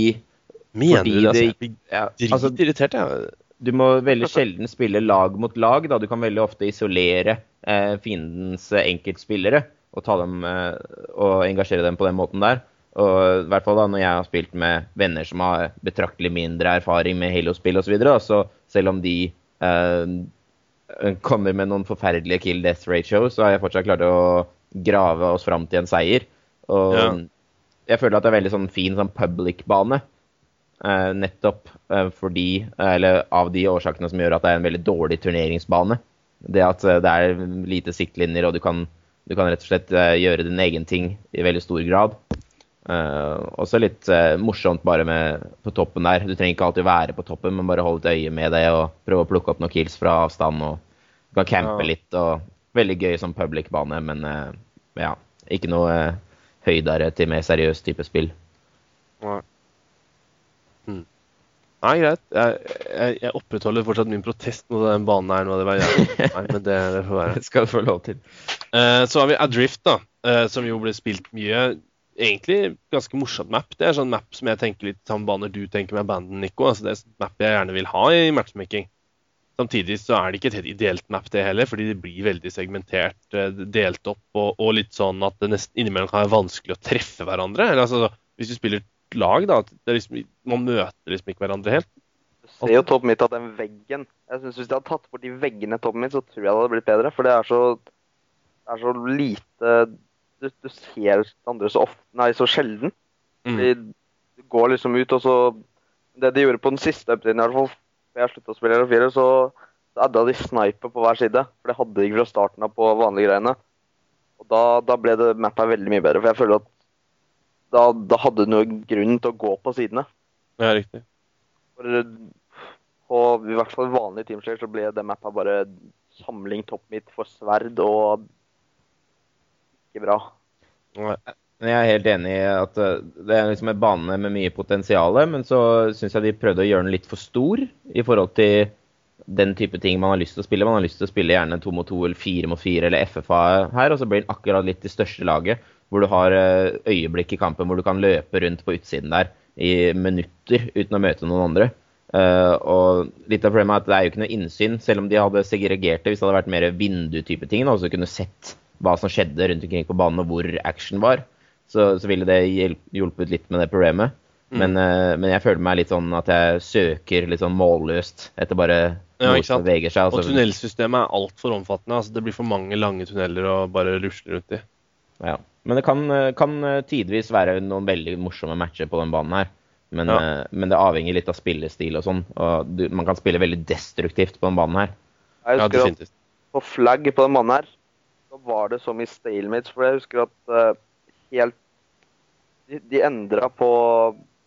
Mener Fordi du det? Altså, jeg blir ja, altså, dritirritert, jeg. Du må veldig sjelden spille lag mot lag. da. Du kan veldig ofte isolere eh, fiendens enkeltspillere og, ta dem, eh, og engasjere dem på den måten der. Og i hvert fall da når jeg har spilt med venner som har betraktelig mindre erfaring med Halo-spill osv., så, videre, så selv om de eh, kommer med noen forferdelige kill death ratio, så har jeg fortsatt klart å grave oss fram til en seier. Og Ja. jeg føler at det er veldig sånn fin sånn public-bane. Eh, nettopp eh, fordi, eller av de årsakene som gjør at det er en veldig dårlig turneringsbane. Det at eh, det er lite siktlinjer, og du kan, du kan rett og slett eh, gjøre din egen ting i veldig stor grad. Eh, også litt uh, morsomt bare med på toppen der. Du trenger ikke alltid være på toppen, men bare holde et øye med det og prøve å plukke opp noen kills fra avstand. og Du kan campe Ja. litt. og Veldig gøy som public-bane, men uh, ja, ikke noe uh, høydere til mer seriøs type spill. Nei. Hmm. Nei, greit. Jeg, jeg, jeg opprettholder fortsatt min protest mot den banen her. nå. Det var. Nei, men det, det får være. Det skal du få lov til. Uh, så har vi Adrift, da, uh, som jo ble spilt mye. Egentlig ganske morsomt map. Det er sånn map som jeg tenker litt samme baner du tenker med banden, Nico. Altså, det er sånn map jeg gjerne vil ha i matchmaking. Samtidig så er det ikke et helt ideelt map, det heller, fordi det blir veldig segmentert, eh, delt opp, og, og litt sånn at det nesten innimellom kan være vanskelig å treffe hverandre. Eller, altså, hvis du spiller lag, da, liksom, man møter liksom ikke hverandre helt. Du ser jo toppen mitt av den veggen Jeg synes Hvis de hadde tatt bort de veggene i toppen mitt, så tror jeg det hadde blitt bedre. For det er så, det er så lite du, du ser andre så ofte Nei, så sjelden. Mm. De, går liksom ut, og så Det de gjorde på den siste episoden, i hvert fall før jeg slutta å spille Halo 4, så, så adda de sniper på hver side. For det hadde de ikke fra starten av på vanlige greiene. Og da, da ble det mappa veldig mye bedre. For jeg føler at da, da hadde du noen grunn til å gå på sidene. Ja, riktig. For på i hvert fall vanlige teamshare så ble det mappa bare samling topp mitt for sverd og ikke bra. Men Jeg er helt enig i at eh, det er liksom en bane med mye potensial, men så syns jeg de prøvde å gjøre den litt for stor i forhold til den type ting man har lyst til å spille. Man har lyst til å spille gjerne to mot to eller fire mot fire eller FFA her, og så blir den akkurat litt det største laget, hvor du har eh, øyeblikk i kampen hvor du kan løpe rundt på utsiden der i minutter uten å møte noen andre. Eh, og litt av problemet er at det er jo ikke noe innsyn, selv om de hadde segregert det hvis det hadde vært mer vindutype ting, da, så kunne sett hva som skjedde rundt omkring på banen og hvor action var så, så ville det hjulpet litt med det problemet. Mm. Men, uh, men jeg føler meg litt sånn at jeg søker litt sånn målløst etter bare Ja, noe ikke som sant. beveger seg. Og Altså, tunnelsystemet er altfor omfattende. altså Det blir for mange lange tunneler å bare rusle rundt i. ja. Men det kan, eh, kan eh, tidvis være noen veldig morsomme matcher på den banen her. Men, Ja. uh, men det avhenger litt av spillestil og sånn. Og du, man kan spille veldig destruktivt på den banen her. Jeg Ja, husker ja, definitivt. på flagg på den banen her, var det som i stalemates. For jeg husker at eh, helt De, de endra på,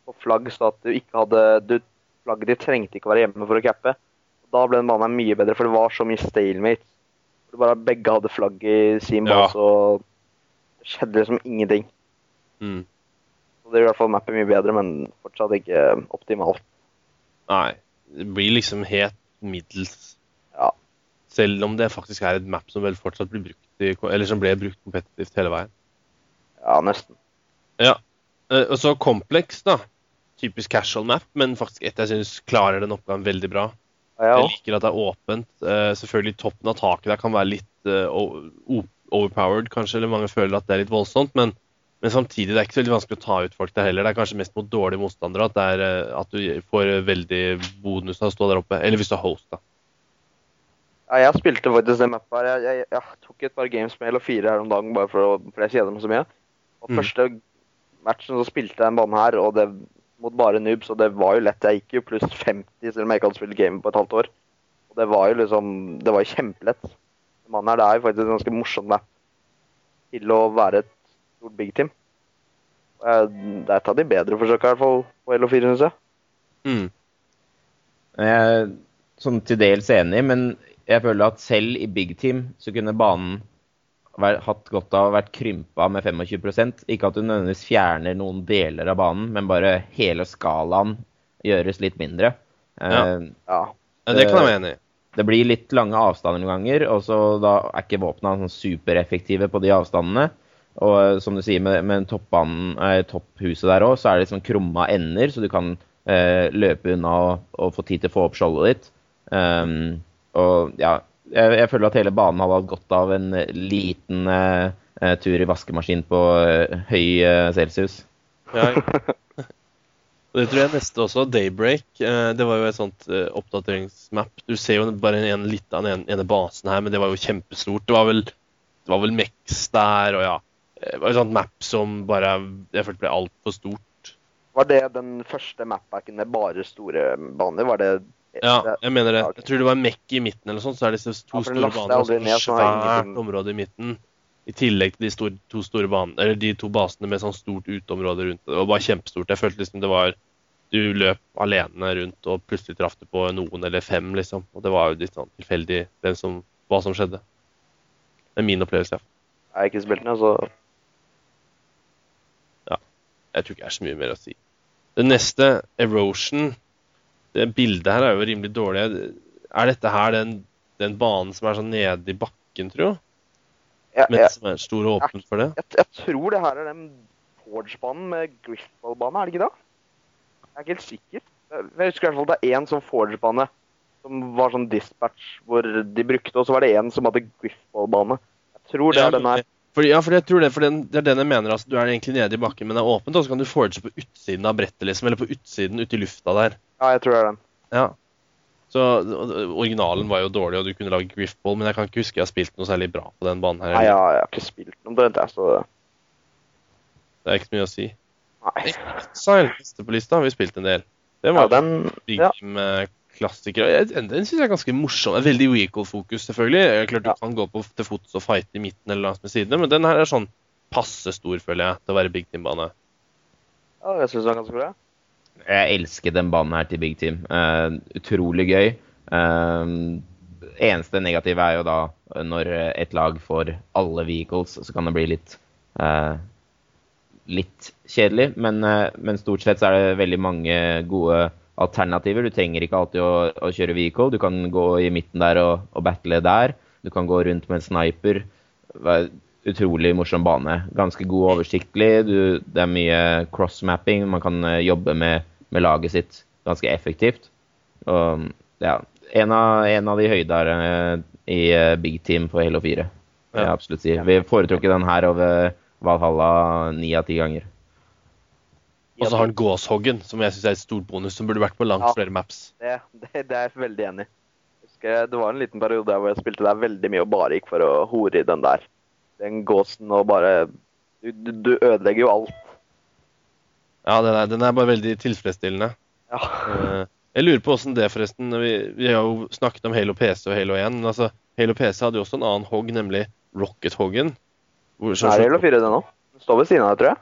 på flagg så at du ikke hadde du, Flagget ditt trengte ikke å være hjemme for å cappe. Da ble den banen her mye bedre, for det var så mye stalemates. Du bare Begge hadde flagg i sin Ja. base, og det skjedde liksom ingenting. Mm. Så det gjør i hvert fall mappet mye bedre, men fortsatt ikke optimalt. Nei. Det blir liksom helt middels. Ja. Selv om det faktisk er et map som vel fortsatt blir brukt eller som ble brukt kompetitivt hele veien. Ja, nesten. Ja. Eh, Og så Complex, da. Typisk casual map, men faktisk et jeg syns klarer den oppgaven veldig bra. Ja, jeg liker at det er åpent. Eh, selvfølgelig toppen av taket der kan være litt eh, overpowered, kanskje, eller mange føler at det er litt voldsomt. Men, men samtidig, det er ikke så veldig vanskelig å ta ut folk der heller. Det er kanskje mest mot dårlige motstandere at, er, at du får veldig bonus av å stå der oppe. Eller hvis du har host, da. Ja, jeg spilte faktisk den mappa. Jeg, jeg, jeg tok et par games med L4 her om dagen bare for, å, for jeg kjeder meg så mye. Og Mm. første matchen så spilte jeg den banen her, og det mot bare noobs, og det var jo lett. Jeg gikk jo pluss 50 selv om jeg ikke hadde spilt game på et halvt år. Og det var jo liksom Det var jo kjempelett. Mannen her det er jo faktisk en ganske morsom map til å være et stort big team. Det er et av de bedre forsøka, i hvert fall, på Halo 4, syns jeg. Mm. Jeg er sånn til dels enig, men jeg føler at selv i big team så kunne banen vært, hatt godt av å vært krympa med 25% Ikke at du nødvendigvis fjerner noen deler av banen, men bare hele skalaen gjøres litt mindre. Ja. uh, Ja. Ja, det kan jeg være enig i. Det blir litt lange avstander noen ganger, og så da er ikke våpna sånn supereffektive på de avstandene. Og eh, som du sier, med, med toppbanen, eh, topphuset der òg, så er det sånn krumma ender, så du kan eh, løpe unna og, og få tid til å få opp skjoldet ditt. Um, og ja, jeg, jeg føler at hele banen hadde hatt godt av en liten eh, tur i vaskemaskin på uh, høy uh, celsius. Ja. Og det tror jeg neste også. Daybreak. Det var jo et sånt oppdateringsmap. Du ser jo bare en litt av den ene, basen her, men det var jo kjempestort. Det var vel, det var vel Mex der, og ja. Det var et sånt map som bare jeg følte ble altfor stort. Var det den første mapbacken med bare store baner? Var det Ja, jeg mener det. Jeg tror det var Mekk i midten eller sånt, så er det disse to Ja, store banene og sånn et svært område i midten. I tillegg til de store, to store banene, eller de to basene med sånn stort uteområde rundt. Det var bare kjempestort. Jeg følte liksom det var Du løp alene rundt, og plutselig traff du på noen eller fem, liksom. Og det var jo litt sånn tilfeldig som, hva som skjedde. Det er min opplevelse. ja. Jeg har ikke spilt den, så Jeg tror ikke det er så mye mer å si. Det neste, Erosion Det bildet her er jo rimelig dårlig. Er dette her den, den banen som er sånn nede i bakken, tro? jeg, Men som er stor og åpen for det? jeg, jeg tror det her er den Forge-banen med Griffball-bane, er det ikke det? Jeg er ikke helt sikker. Jeg husker i hvert fall det er én sånn Forge-bane som var sånn dispatch hvor de brukte, og så var det en som hadde Griffball-bane. Jeg tror det Ja, er den her. For, ja, for jeg tror det, for den, det er den jeg mener. Altså, du er egentlig nede i bakken, men det er åpent, og så kan du forge på utsiden av brettet, liksom. Eller på utsiden, ute i lufta der. Ja, jeg tror det er den. Ja. Så Originalen var jo dårlig, og du kunne lage griffball, men jeg kan ikke huske jeg har spilt noe særlig bra på den banen her. Nei, jeg, jeg har ikke spilt omtrent, jeg, så Det er ikke så mye å si. Nei. Exile, neste på lista, har vi spilt en del. Det Ja, den Big ja. Team-klassiker. Den, den syns jeg er ganske morsom. Er Veldig vehicle-fokus, selvfølgelig. Klart Du Ja. kan gå på til fots og fighte i midten eller langs med sidene, men den her er sånn passe stor, føler jeg, til å være Big Team-bane. Ja, jeg syns den er ganske bra. Jeg elsker den banen her til Big Team. Uh, utrolig gøy. Uh, eneste negative er jo da når et lag får alle vehicles, så kan det bli litt uh, litt kjedelig. Men, eh, men stort sett så er det veldig mange gode alternativer. Du trenger ikke alltid å, å kjøre vehicle. Du kan gå i midten der og, og battle der. Du kan gå rundt med en sniper. Utrolig morsom bane. Ganske god og oversiktlig. Du, det er mye cross-mapping. Man kan eh, jobbe med, med laget sitt ganske effektivt. Og ja, en av, en av de høydere i eh, Big Team for Halo 4. Ja. Jeg absolutt sier. Vi foretrukket den her over Valhalla ni av ti ganger. Og så har han Gåshoggen, som jeg syns er et stort bonus, som burde vært på langt Ja. flere maps. Det, det, det er jeg veldig enig i. Det var en liten periode der hvor jeg spilte der veldig mye og bare gikk for å hore i den der. Den gåsen og bare Du, du, du ødelegger jo alt. Ja, den er, den er bare veldig tilfredsstillende. Ja. Eh, Jeg lurer på åssen det, forresten. Vi, vi har jo snakket om Halo PC og Halo 1. Men altså, Halo PC hadde jo også en annen hogg, nemlig Rocket-hoggen. Hvor- Så er Halo 4 den òg? Den står ved siden av deg, tror jeg.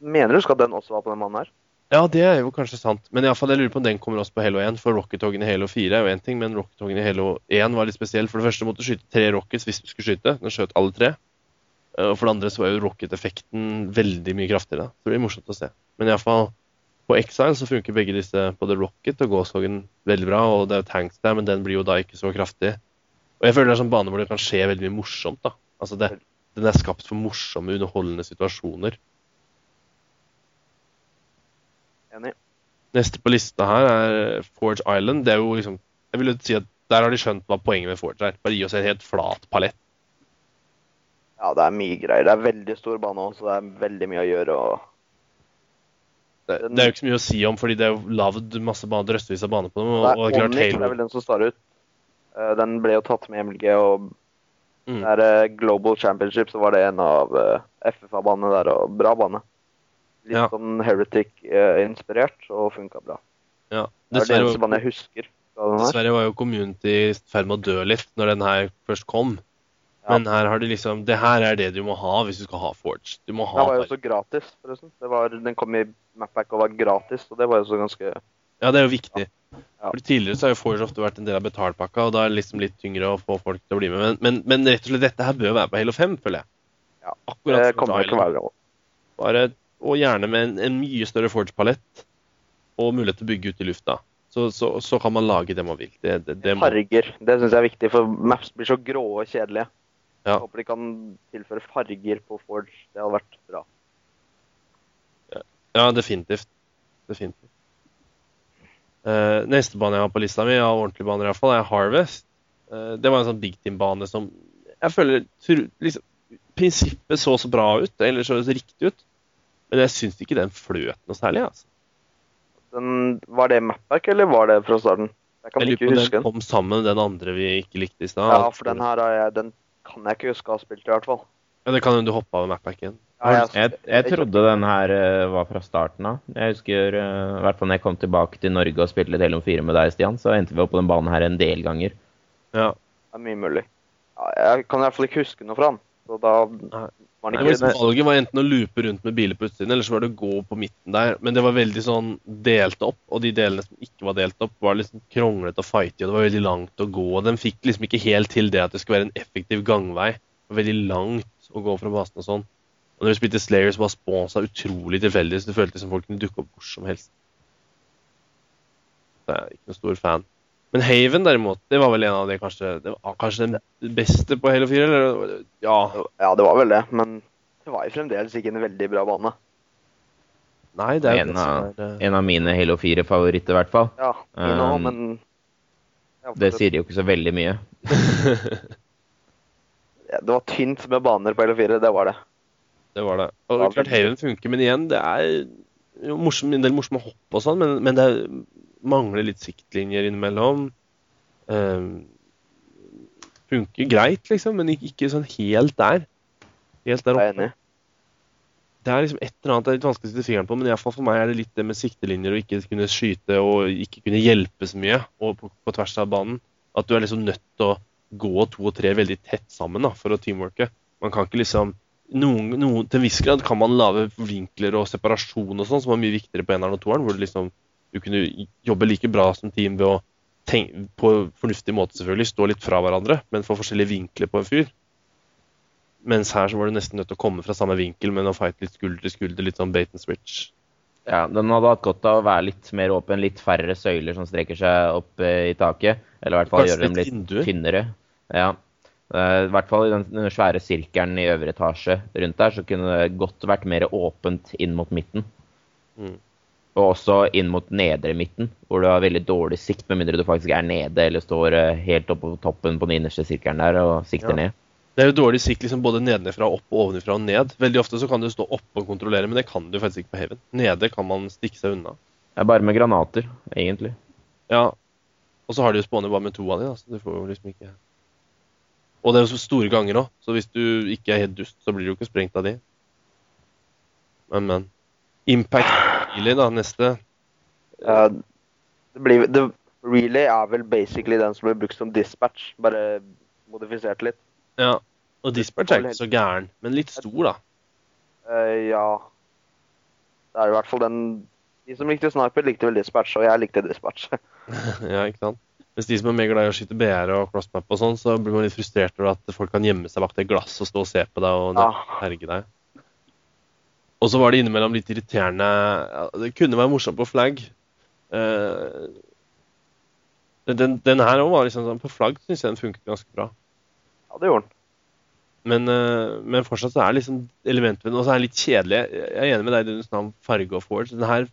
Mener du skal den også var på den mannen her? Ja, det er jo kanskje sant. Men i alle fall, jeg lurer på om den kommer også på Halo 1. For Rocket-hoggen i Halo 4 er jo én ting, men Rocket-hoggen i Halo 1 var litt spesiell. For det første måtte du skyte tre rockets hvis du skulle skyte. Den skjøt alle tre. Eh, Og for det andre så var jo rocket-effekten veldig mye kraftigere. Så det blir morsomt å se. Men iallfall på Exile så funker begge disse, både Rocket og Gåshoggen, veldig bra. Og det er jo tanks der, men den blir jo da ikke så kraftig. Og jeg føler det er sånn bane hvor det kan skje veldig mye morsomt. da. Altså det, Den er skapt for morsomme, underholdende situasjoner. Enig. Neste på lista her er Forge Island. Det er jo liksom Jeg vil jo si at der har de skjønt hva poenget med Forge er. Bare gi oss en helt flat palett. Ja, det er mye greier. Det er veldig stor bane òg, så det er veldig mye å gjøre. og Det, Den- det er jo ikke så mye å si om, fordi det er jo lagd masse baner, drøssevis av baner på dem. Og, Det og er klart Omnic, det Halo er vel den som står ut. Uh, Den ble jo tatt med MLG, og Mm. der er eh, Global Championship, så var det en av uh, FFA-banene der, og bra bane. Litt Ja. sånn Heretic-inspirert, og funka bra. Ja. Det er det eneste banen jeg husker. dessverre var jo community i ferd med å dø litt når den her først kom. Men her har de liksom Det her er det du må ha hvis du skal ha Forge. Du må Den ha var jo også gratis, forresten. Det var, den kom i Mapback og var gratis, og det var jo så ganske Ja, det er jo viktig. Ja. For Tidligere så har jo Forge ofte vært en del av betalpakka, og da er det liksom litt tyngre å få folk til å bli med. Men, men, men rett og slett, dette her bør være på Halo 5, føler jeg. Ja. Akkurat Det kommer til å være bra. Bare, og gjerne med en, en mye større Forge-palett og mulighet til å bygge ut i lufta. Så, så, så kan man lage det man vil. Det, det, det Farger. Det syns jeg er viktig, for maps blir så grå og kjedelige. Ja. Jeg håper de kan tilføre farger på Forge. Det hadde vært bra. ja, definitivt. Definitivt. Uh, neste bane jeg har på lista mi, av ordentlige baner fall, er Harvest. Uh, det var en sånn big team-bane som jeg føler liksom, Prinsippet så så bra ut, eller så så riktig ut, men jeg syns ikke den fløt noe særlig. altså. Den, var det Mapback, eller var det fra starten? Jeg kan Jeg lurer på om den. kom sammen med den andre vi ikke likte i stad. Ja, for den her har jeg, den kan jeg ikke huske å ha spilt, i hvert fall. Ja, det kan hende du hoppa av Mappacken. Ja, Jeg, jeg trodde den her eh, var fra starten av. Jeg husker eh, i hvert fall når jeg kom tilbake til Norge og spilte litt Halo 4 med deg, Stian, så endte vi opp på den banen her en del ganger. Ja. Det er mye mulig. Ja, jeg kan i hvert fall ikke huske noe fra den. Så da var Det ikke valget var enten å loope rundt med biler på utsiden, eller så var det å gå på midten der. Men det var veldig sånn delt opp, og de delene som ikke var delt opp, var liksom kronglete å fighte i, og det var veldig langt å gå. og Den fikk liksom ikke helt til det at det skulle være en effektiv gangvei. Det var veldig langt å gå fra basen og sånn. Og når vi spilte Slayer, så var sponsa utrolig tilfeldig, så det føltes som folk kunne dukke opp hvor som helst. Så jeg er ikke noen stor fan. Men Haven derimot, det var vel en av de kanskje Det var kanskje den beste på Halo 4? Eller? Ja. Ja, det var vel det, men det var jo fremdeles ikke en veldig bra bane. Nei, det er jo En det av, er eh, en av mine Halo 4-favoritter, i hvert fall. Ja, um, Um, men ja, Det sier jo ikke så veldig mye. Det var tynt med baner på Halo 4, det var det. Det var det. Og klart. Haven funker, men igjen, det er jo morsom, en del morsomme hopp og sånn, men, men det er, mangler litt siktlinjer innimellom. Eh, funker greit, liksom, men ikke, ikke sånn helt der. Helt der er oppe. Det er liksom et eller annet det er litt vanskelig å sette fingeren på, men i hvert fall for meg er det litt det med siktelinjer og ikke kunne skyte og ikke kunne hjelpe så mye og på, på tvers av banen. At du er liksom nødt til å gå to og tre veldig tett sammen da, for å teamworke. Man kan ikke liksom noen, noen, Til en viss grad kan man lage vinkler og separasjon og sånn, som er mye viktigere på eneren og toeren, hvor du liksom du kunne jobbe like bra som team ved å tenke på fornuftig måte, selvfølgelig, stå litt fra hverandre, men få forskjellige vinkler på en fyr. Mens her så var du nesten nødt til å komme fra samme vinkel, men å fighte litt skulder til skulder, litt sånn bait and switch. Ja, Den hadde hatt godt av å være litt mer åpen, litt færre søyler som streker seg opp eh, i taket. Eller i hvert fall Kanskje gjøre dem litt vinduer? tynnere. Ja. Eh, I hvert fall i den, den svære sirkelen i øvre etasje rundt der, så kunne det godt vært mer åpent inn mot midten. Mm. Og også inn mot nedre midten, hvor du har veldig dårlig sikt, med mindre du faktisk er nede eller står eh, helt oppe på toppen på den innerste sirkelen der og sikter Ja. ned. Det er jo dårlig sikt liksom både nedenfra og opp og ovenfra og ned. Veldig ofte så kan du stå oppe og kontrollere, men det kan du faktisk ikke på Haven. Nede kan man stikke seg unna. Det er bare med granater, egentlig. Ja. Og så har de jo spåner bare med to av de, da, så du får jo liksom ikke Og det er jo så store ganger òg, så hvis du ikke er helt dust, så blir du jo ikke sprengt av de. Men, men. Impact Relay, da, neste. Ja, det blir, det, relay er vel basically den som blir brukt som dispatch, bare modifisert litt. Ja. Og Dispatch er ikke så gæren, men litt stor, da. Uh, ja Det er i hvert fall den De som likte sniper, likte vel dispatch, og jeg likte dispatch. ja, ikke sant? Mens de som er mer glad i å skyte BR og crossmap og sånn, så blir man litt frustrert over at folk kan gjemme seg bak det glasset og stå og se på deg og herge deg. Og så var det innimellom litt irriterende Det kunne være morsomt på flagg. Eh, den, den her òg var liksom sånn På flagg syns jeg den funket ganske bra. Ja, det gjorde den. Men, eh, men fortsatt så er liksom elementet ved den Og så er den litt kjedelig. Jeg er enig med deg i det du sa om farge og forge. Den her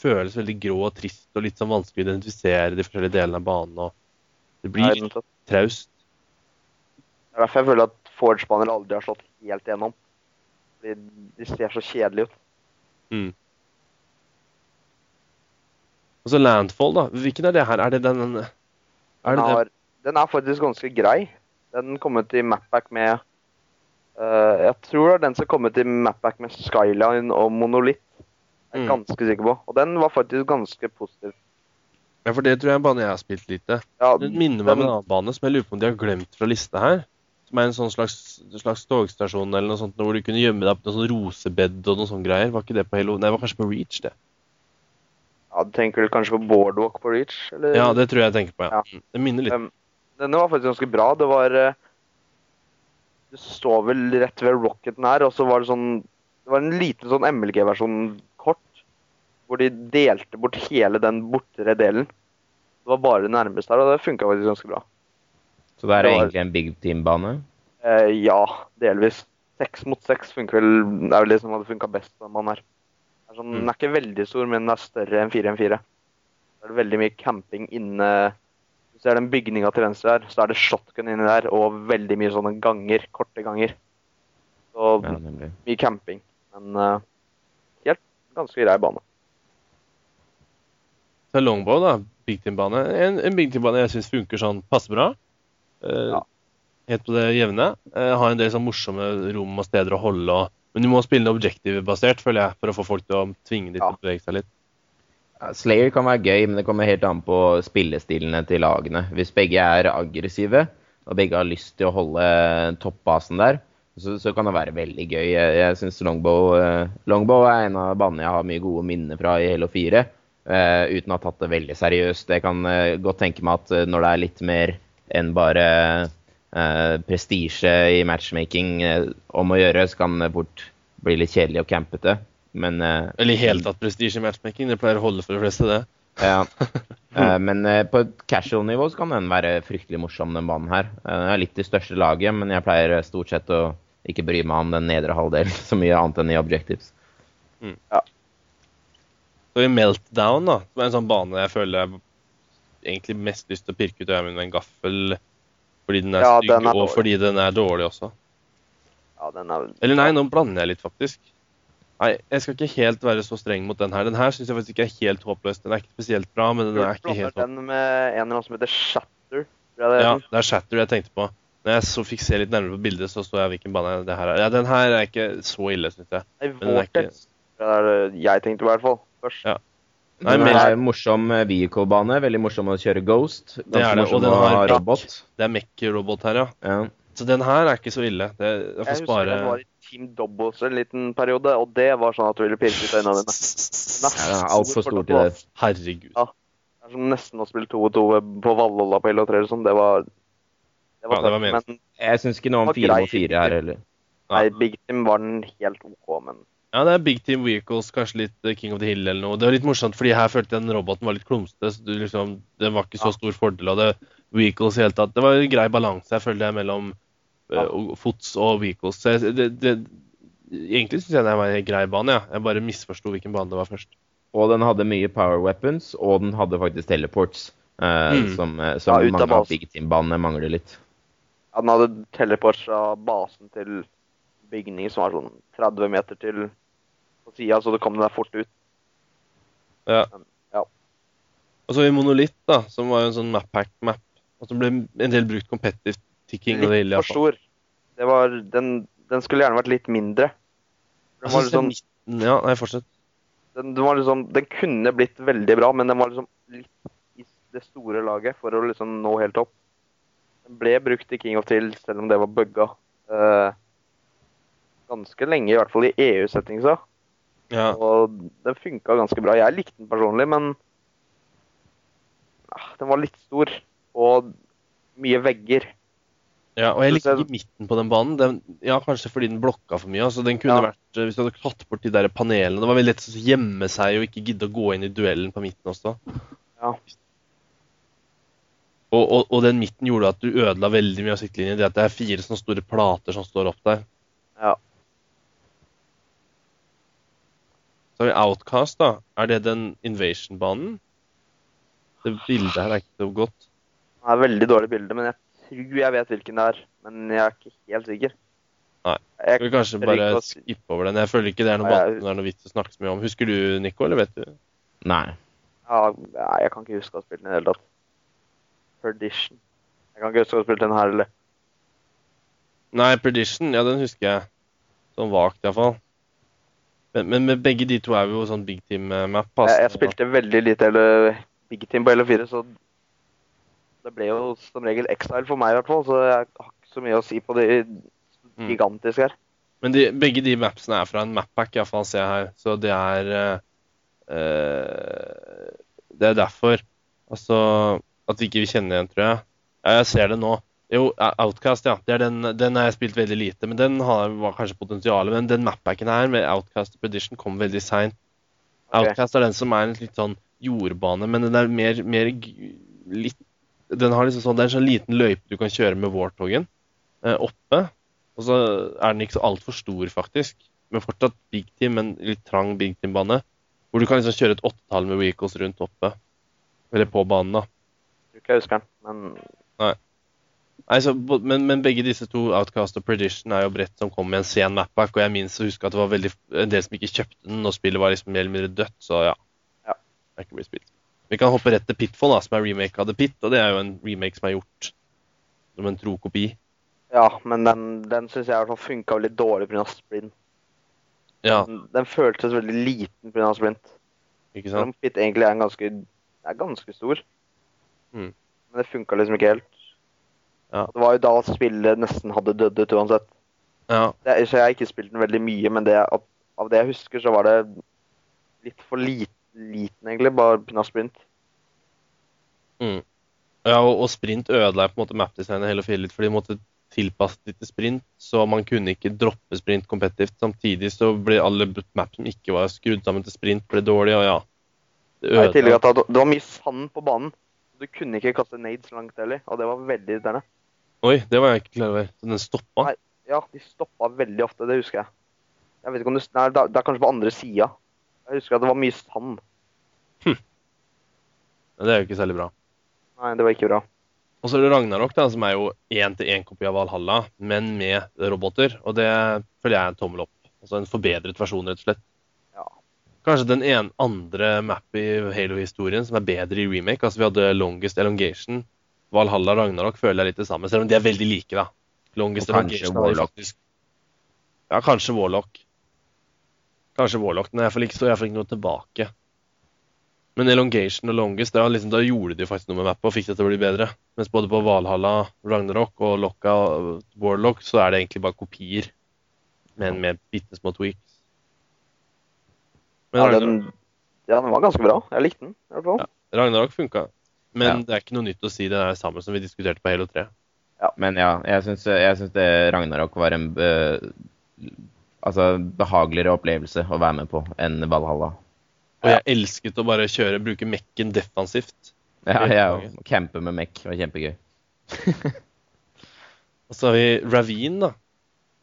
føles veldig grå og trist og litt sånn vanskelig å identifisere de forskjellige delene av banen. og Det blir litt traust. Det er derfor jeg føler at Forge-baner aldri har slått helt gjennom. Fordi de ser så kjedelige ut. Og så Landfall, da. Hvilken er det her? Er det den er det Den har den er faktisk ganske grei. Den kom ut i mapback med uh, Jeg tror det er den som kom ut i mapback med Skyline og Monolith. Jeg er Mm. ganske sikker på. Og den var faktisk ganske positiv. Ja, for det tror jeg er en bane jeg har spilt lite. Ja, den minner meg om en annen bane som jeg lurer på om de har glemt fra lista her. Som er en sånn slags, slags togstasjon eller noe sånt, hvor du kunne gjemme deg på noe sånn rosebed og noe sånne greier. Var ikke det på Halo? Nei, det var kanskje på Reach, det. ja, Du tenker vel kanskje på Boardwalk på Reach? Eller? Ja, det tror jeg jeg tenker på, ja. Ja. Mm. Det minner litt. Um, Denne var faktisk ganske bra. Det var Du Det står vel rett ved rocketen her, og så var det sånn Det var en liten sånn MLG-versjon kort, hvor de delte bort hele den bortere delen. Det var bare det nærmeste her, og det funka faktisk ganske bra. Så det er Det var- egentlig en big team-bane? Eh, ja, delvis. Seks mot seks funker vel Det er vel det som hadde funka best. når Man er. Er sånn, Mm. Den er ikke veldig stor, men den er større enn 4-1-4. Da er det veldig mye camping inne Du ser den bygninga til venstre her, så er det shotgun inni der, og veldig mye sånne ganger. Korte ganger. Så Ja, mye camping. Men uh, helt ganske grei bane. Så Longbow, da. Big Team-bane. En, en Big Team-bane jeg syns funker sånn passe bra. Eh, Ja. Helt på det jevne. Ha har en del sånn morsomme rom og steder å holde og Men du må spille det objective-basert, føler jeg, for å få folk til å tvinge dem til å bevege seg litt. Slayer kan være gøy, men det kommer helt an på spillestilene til lagene. Hvis begge er aggressive, og begge har lyst til å holde toppbasen der, så, så kan det være veldig gøy. Jeg, jeg syns Longbow, eh, Longbow er en av banene jeg har mye gode minner fra i Halo 4. eh, uten å ha tatt det veldig seriøst. Jeg kan eh, godt tenke meg at eh, når det er litt mer enn bare eh, prestisje i matchmaking eh, om å gjøre, så kan det fort bli litt kjedelig og campete. Men eh, Eller i hele tatt prestisje i matchmaking. Det pleier å holde for de fleste, det. ja. Eh, Men eh, på et casual-nivå så kan den være fryktelig morsom, den banen her. Eh, Den er litt i største laget, men jeg pleier eh, stort sett å ikke bry meg om den nedre halvdelen så mye annet enn i objectives. Så i Meltdown, da, som er en sånn bane jeg føler jeg egentlig mest lyst til å pirke ut mine med en gaffel fordi den er Ja, stygg, og dårlig. fordi den er dårlig også. Ja, den er Eller nei, nå blander jeg litt, faktisk. Nei, jeg skal ikke helt være så streng mot den her. Den her syns jeg faktisk ikke er helt håpløs. Den er ikke spesielt bra, men den er ikke helt håpløs. den med en eller annen som heter Shatter. Det Ja, det er Shatter jeg tenkte på. Når jeg så fikk se litt nærmere på bildet, så så jeg hvilken bane det her er. Ja, den her er ikke så ille, syns jeg. Nei, Vortex. ikke Det er det jeg tenkte i hvert fall. Først. Ja. Nei, Den er morsom eh, vehicle-bane. Veldig morsom å kjøre Ghost. Det er det, og den har robot. Det er Mech-robot her, ja. Ja. Så den her er ikke så ille. Det, jeg Jeg får husker spare den var i Team Doubles en liten periode, og det var sånn at du ville pirke ut øynene dine. Ja, altfor stor til det. Herregud. Ja. Det er som nesten å spille 2-2 på Valhalla på Halo 3 eller sånn. Det var Det var, Ja, det var men Jeg syns ikke noe om fire mot fire her heller. nei, Big Team var den helt OK, men Ja, det er Big Team Vehicles, kanskje litt eh, King of the Hill eller noe. Det var litt morsomt, fordi her følte jeg den roboten var litt klumsete. så du liksom, Det var ikke så Ja. stor fordel av det. Vehicles i hele tatt. Det var en grei balanse, jeg følte jeg, mellom Ja. og- fots og vehicles. Så jeg, det, det, egentlig syns jeg det var en grei bane, ja. Jeg bare misforsto hvilken bane det var først. Og den hadde mye power weapons, og den hadde faktisk teleports. Uh, Mm. Som, som Ja, mange av. Big Team-banene mangler litt. Ja, den hadde teleports fra basen til bygning som var sånn 30 meter til på sida, så det kom der fort ut. Ja. Men, ja. Og så i Monolith, da, som var jo en sånn map-hack-map. Og som ble en del brukt competitive til King of the Hill. Litt hvert for stor. Det var, den, den skulle gjerne vært litt mindre. Den var, liksom, midten- Ja, nei, fortsett. den, den var liksom Den kunne blitt veldig bra, men den var liksom litt i det store laget for å liksom nå helt opp. Den ble brukt i King of Till, selv om det var bugga. Eh, ganske lenge, i hvert fall i EU-settingsa. Ja. Og den funka ganske bra. Jeg likte den personlig, men ah, den var litt stor. Og mye vegger. Ja, og jeg likte ikke midten på den banen. Den, ja, Kanskje fordi den blokka for mye. altså Den kunne Ja. vært, eh, Hvis du hadde tatt bort de der panelene Det var veldig lett å gjemme seg og ikke gidde å gå inn i duellen på midten også. Ja. Og, og, og den midten gjorde at du ødela veldig mye av siktlinjen. Det at det er fire sånne store plater som står opp der. Ja. Så har vi Outcast, da. Er det den Invasion-banen? Det bildet her er ikke så godt. Det er veldig dårlig bilde, men jeg tror jeg vet hvilken det er. Men jeg er ikke helt sikker. Nei. Skal vi kanskje bare skippe over den? Jeg føler ikke det er noe, jeg- det er noe vits å snakke så mye om. Husker du, Nico, eller vet du? Nei. ja, jeg kan ikke huske å ha spilt den i det hele tatt. Perdition. Jeg kan ikke huske å ha spilt den her, eller Nei, Perdition, ja, den husker jeg. Sånn vagt, iallfall. Men, men med begge de to er jo sånn big team-map. jeg, jeg spilte veldig lite eller Big Team på LO4, så det ble jo som regel Exile for meg, i hvert fall. Så jeg har ikke så mye å si på de Mm. gigantiske her. Men de, begge de mapsene er fra en mappack, iallfall, ser jeg her. Så det er eh, eh, Det er derfor. Altså At vi ikke vil kjenne igjen, tror jeg. Ja, jeg ser det nå. Jo, Outcast, ja. Det den, den har jeg spilt veldig lite. Men den har, var kanskje potensialet. Men den mappacken her med Outcast og Predition kom veldig seint. Ok. Outcast er den som er en litt sånn jordbane, men den er mer, mer litt Den har liksom sånn, Det er en sånn liten løype du kan kjøre med Warthogen eh, oppe. Og så er den ikke så altfor stor, faktisk. Men fortsatt big team, men litt trang big team-bane. Hvor du kan liksom kjøre et åttetall med vehicles rundt oppe. Eller på banen, da. Du jeg husker den, men Nei, så, bo- men, men begge disse to, Outcast og Predition, er jo brett som kom med en sen mapback. Og jeg minnes å huske at det var veldig, en del som ikke kjøpte den, og spillet var liksom mer eller mindre dødt. Så ja. Ja. Det er ikke blitt spilt. Vi kan hoppe rett til Pitfall, da, som er remake av The Pit. Og det er jo en remake som er gjort som en tro kopi. ja, men den, den syns jeg funka veldig dårlig pga. sprint. Ja, Den, den føltes veldig liten pga. sprint. ikke sant? om Pit egentlig er, en ganske, er ganske stor. Mm. Men det funka liksom ikke helt. Ja. Det var jo da spillet nesten hadde dødd ut uansett. Ja, Det, så jeg har ikke spilt den veldig mye, men det, av, av det jeg husker, så var det litt for lit, liten, egentlig, bare pga. sprint. ja og, og sprint ødela på en måte mapdesignet hele fjellet litt, for de måtte tilpasse det til sprint, så man kunne ikke droppe sprint kompetitivt. Samtidig så ble alle map som ikke var skrudd sammen til sprint, ble dårlige, og ja. Det at det, det var mye sand på banen. Du kunne ikke kaste nades langt heller, og det var veldig irriterende. Oi, det var jeg ikke klar over. Så den stoppa? Nei. Ja, de stoppa veldig ofte, det husker jeg. Jeg vet ikke om det, nei, det er- kanskje på andre sida. Jeg husker at det var mye sand. Ja, Det er jo ikke særlig bra. Nei, det var ikke bra. Og så er det Ragnarok, da, som er jo én-til-én-kopi av Valhalla, men med roboter. Og det føler jeg er en tommel opp. Altså en forbedret versjon, rett og slett. Ja. Kanskje den en andre map i Halo-historien som er bedre i remake. Altså vi hadde Longest Elongation. Valhalla og Ragnarok føler jeg litt det samme, selv om de er veldig like, da. Longest Og kanskje Warlock. faktisk Ja, kanskje Warlock. Kanskje Warlock, men jeg får ikke, jeg får ikke noe tilbake. Men Elongation og Longest, da, liksom, da gjorde de faktisk noe med mappet og fikk det til å bli bedre. Mens både på Valhalla, Ragnarok og Lokka Warlock så er det egentlig bare kopier. Men med bitte små tweaks. Men Ja, den, ja, den var ganske bra. Jeg likte den, i hvert fall. Ja. Ragnarok funka. Men Ja. det er ikke noe nytt å si. Det er det samme som vi diskuterte på Halo 3. Ja, Men ja, jeg syns, det Ragnarok var en be, altså, behageligere opplevelse å være med på enn Valhalla. Og jeg elsket å bare kjøre, bruke mekken defensivt. Ja, jeg òg. campe med Mek var kjempegøy. Og så har vi Ravine, da.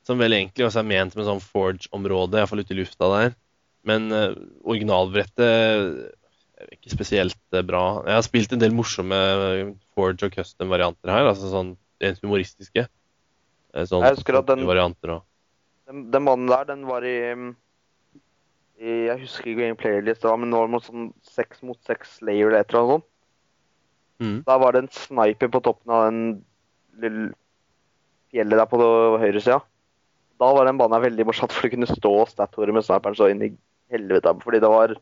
Som vel egentlig også er ment som en sånn Forge-område, iallfall ute i lufta der. Men uh, originalbrettet ikke spesielt eh, bra. Jeg har spilt en del morsomme Forge og custom-varianter her, altså sånn rent humoristiske. Eh, Sånn Jeg husker at den- varianter og Den, den mannen der, den var i, i Jeg husker ikke hvilken playlist det var, men det var noe sånn seks mot seks layer eller et eller annet sånt. Mm. Da var det en sniper på toppen av den lille fjellet der på høyresida. Da var den banen veldig morsomt, for du kunne stå og statore med sniperen så inn i helvete. Fordi det var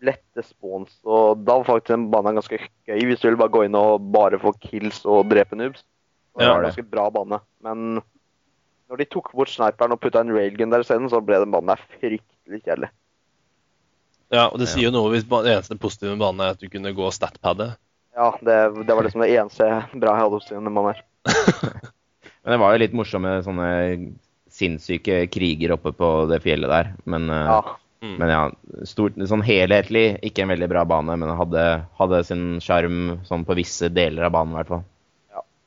lette spawns, og da var faktisk den banen ganske gøy hvis du ville bare gå inn og bare få kills og drepe noobs. Det var en det. ganske bra bane. Men når de tok bort sniperen og putta en railgun der isteden, så ble den banen der fryktelig kjedelig. Ja, og det sier jo noe hvis det eneste positive med banen er at du kunne gå statpaddet. Ja, det, det var liksom det eneste bra jeg hadde hos den banen her. Men det var jo litt morsomme sånne sinnssyke kriger oppe på det fjellet der. Men, eh, Ja. Mm. men ja, stort, sånn helhetlig ikke en veldig bra bane, men hadde, hadde sin sjarm sånn på visse deler av banen i hvert fall.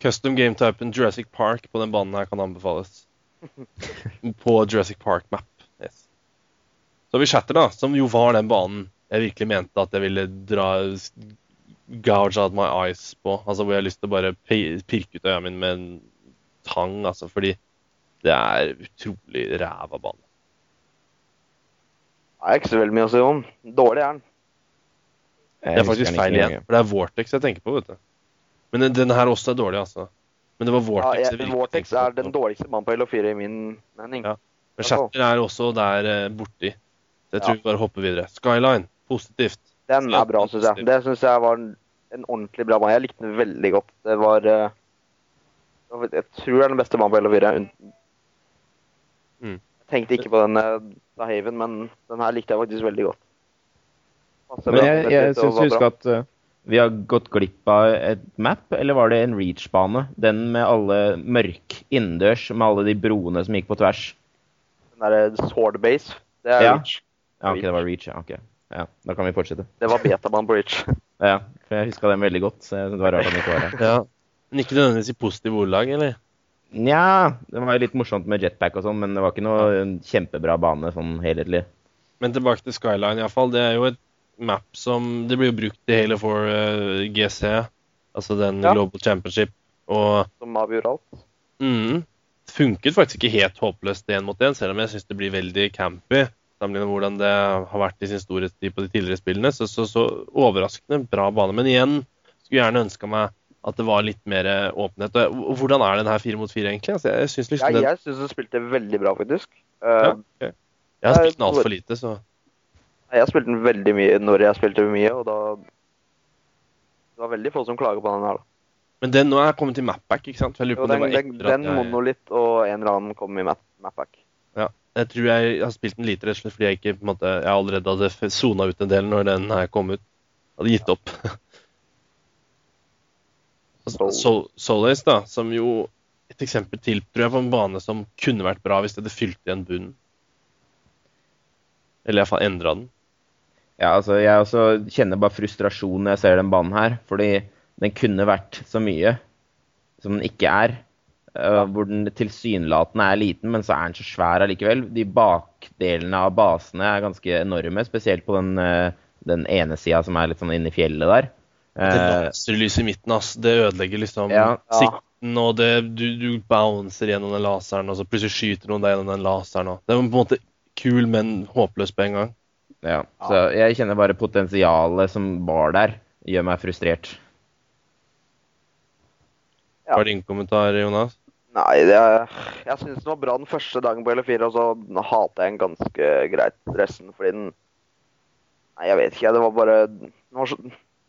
Custom game-typen Jurassic Park på den banen her kan anbefales. på Jurassic Park map. Yes. Så har vi Shatter, da, som jo var den banen jeg virkelig mente at jeg ville dra gouge out my eyes på. Altså hvor jeg har lyst til å bare pirke ut øya mine med en tang, altså fordi det er utrolig ræva bane. Det er ikke så veldig mye å si om. Dårlig er den. Det er faktisk feil igjen, for det er Vortex jeg tenker på, vet du. Men den, den her også er dårlig, altså. Men det var Ja, Vortex jeg, jeg Vortex er den dårligste mannen på Hello 4 i min mening. Ja. Men Shatter er også der eh, borti. Så jeg tror Ja. vi bare hopper videre. Skyline, positivt. Den er bra, syns jeg. Det syns jeg var en, en ordentlig bra mann. Jeg likte den veldig godt. Det var eh, Jeg tror det er den beste mannen på Hello 4. Mm. Jeg tenkte ikke på den eh, da Haven, men den her likte jeg faktisk veldig godt. Passer Men jeg, jeg syns du husker at uh, vi har gått glipp av et map, eller var det en reach-bane? Den med alle mørk innendørs, med alle de broene som gikk på tvers. Den derre Sword Base, det er Ja. Reach. Ja, ok, det var reach, ja. ok. Ja, Da kan vi fortsette. Det var på Reach. Ja, for jeg huska den veldig godt, så jeg synes det var rart han ikke var her. Ja. Men ikke nødvendigvis i positiv ordlag, eller? Nja, det var jo litt morsomt med jetpack og sånn, men det var ikke noe kjempebra bane sånn helhetlig. Men tilbake til Skyline, iallfall. Det er jo et map som Det blir jo brukt i Halo 4 eh, GC, altså den Ja. Global Championship, og Som avgjør alt. mm, funket faktisk ikke helt håpløst én mot én, selv om jeg syns det blir veldig campy. Sammenlignet med hvordan det har vært i sin storhetstid på de tidligere spillene. Så, så, så overraskende bra bane. Men igjen skulle gjerne ønska meg at det var litt mer eh, åpenhet. Og, hvordan er den her fire mot fire, egentlig? Altså, jeg synes Ja, liksom den, jeg du spilte veldig bra, faktisk. ja, okay. Jeg har spilt den altfor lite, så Jeg spilte den veldig mye når jeg spilte mye, og da Det var veldig få som klager på den her, da. Men den nå er kommet til mapback, ikke sant? Jo, den, den, den jeg- monolitt og en eller annen kom i Mapback. mapback. Jeg tror jeg har spilt den lite rett og slett fordi jeg ikke på en måte, jeg allerede hadde sona ut en del når den her kom ut. Hadde gitt opp. Soul. Sol- Solace, da, som jo et eksempel til, tror jeg, på en bane som kunne vært bra hvis det hadde fylt igjen bunnen. Eller iallfall endra den. Ja, altså, jeg også kjenner bare frustrasjon når jeg ser den banen her, fordi den kunne vært så mye som den ikke er. Uh, hvor den tilsynelatende er liten, men så er den så svær allikevel. De bakdelene av basene er ganske enorme, spesielt på den, uh, den ene sida som er litt sånn inne i fjellet der. Det Eh, laserlyset i midten, ass, det ødelegger liksom Ja. Ja. sikten, og det, du, du bouncer gjennom den laseren, og så plutselig skyter noen deg gjennom den laseren. Og. Det var på en måte kul, men håpløs på en gang. ja. Så jeg kjenner bare potensialet som var der, gjør meg frustrert. Ja. Hva er din kommentar, Jonas? Nei, det er, jeg syns den var bra den første dagen på L4, og så hater jeg den ganske greit resten, fordi den Nei, jeg vet ikke. Det var bare Den var så,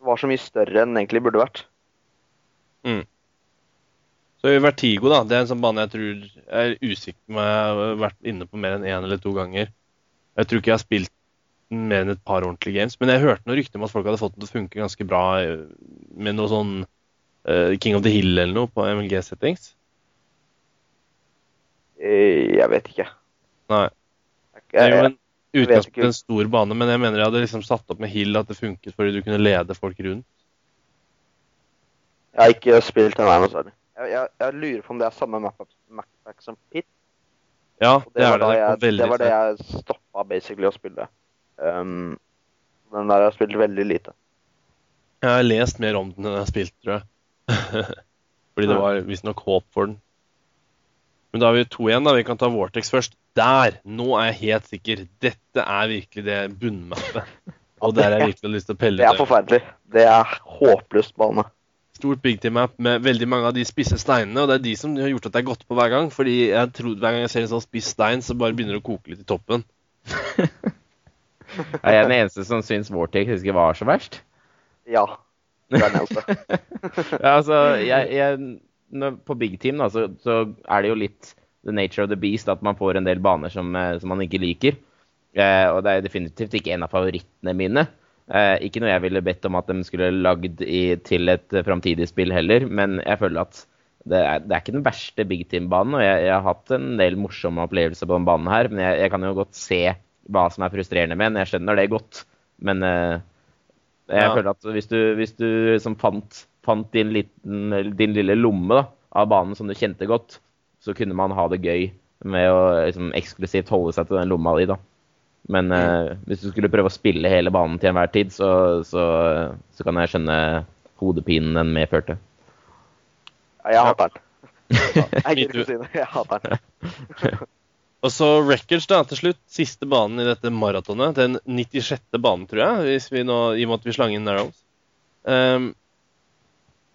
var så mye større enn den egentlig burde vært. Så Vertigo, da. Det er en sånn bane jeg tror jeg er usikker på om jeg har vært inne på mer enn én eller to ganger. Jeg tror ikke jeg har spilt den mer enn et par ordentlige games. Men jeg hørte noen rykter om at folk hadde fått den til å funke ganske bra eh, med noe sånn uh, King of the Hill eller noe på MLG-settings. Eh, Jeg vet ikke. Nei. Jeg, jeg, utgangspunkt ikke. en stor bane, men jeg mener jeg hadde liksom satt opp med Hill at det funket fordi du kunne lede folk rundt. jeg har ikke spilt den her noe særlig. Jeg, jeg, jeg lurer på om det er samme map- mappack som Pit. Ja, det, det, er det. Det, jeg, veldig det var det jeg stoppa basically å spille. Um, den der har jeg spilt veldig lite. Jeg har lest mer om den enn jeg har spilt, tror jeg. Fordi det var visstnok håp for den. Men da har vi to igjen. da. Vi kan ta Vortex først. Der! Nå er jeg helt sikker. Dette er virkelig det bunnmappet. Og der har jeg virkelig lyst til å pelle Det er forferdelig. Det er håpløst bane. Stort big team map med veldig mange av de spisse steinene. Og det er de som har gjort at jeg har gått på hver gang. Fordi jeg tror hver gang jeg ser en sånn spiss stein, så bare begynner det å koke litt i toppen. Er jeg den eneste som syns Vortex ikke var så verst? Ja. Det er den eneste. Ja, altså, jeg, jeg, på Big Team da, så, så er det jo litt the nature of the beast at man får en del baner som, eh, som man ikke liker. Eh, og det er definitivt ikke en av favorittene mine. Eh, ikke noe jeg ville bedt om at de skulle lagd i, til et eh, framtidig spill heller, men jeg føler at det er, det er ikke den verste Big Team-banen. Og jeg, jeg har hatt en del morsomme opplevelser på den banen her, men jeg, jeg kan jo godt se hva som er frustrerende med den. Jeg skjønner det godt, men eh, jeg Ja. føler at hvis du, hvis du som fant, fant din, liten, din lille lomme da, av banen som du kjente godt, så kunne man ha det gøy med å liksom, eksklusivt holde seg til den lomma di. da. Men eh, hvis du skulle prøve å spille hele banen til enhver tid, så, så, så kan jeg skjønne hodepinen den medførte. Ja, jeg hater den. Jeg gidder ikke si det. Jeg hater den. Og så Records, da, til slutt. Siste banen i dette maratonet. Den 96. banen, tror jeg, hvis vi nå, i og med at vi slang inn Narrows. Ehm,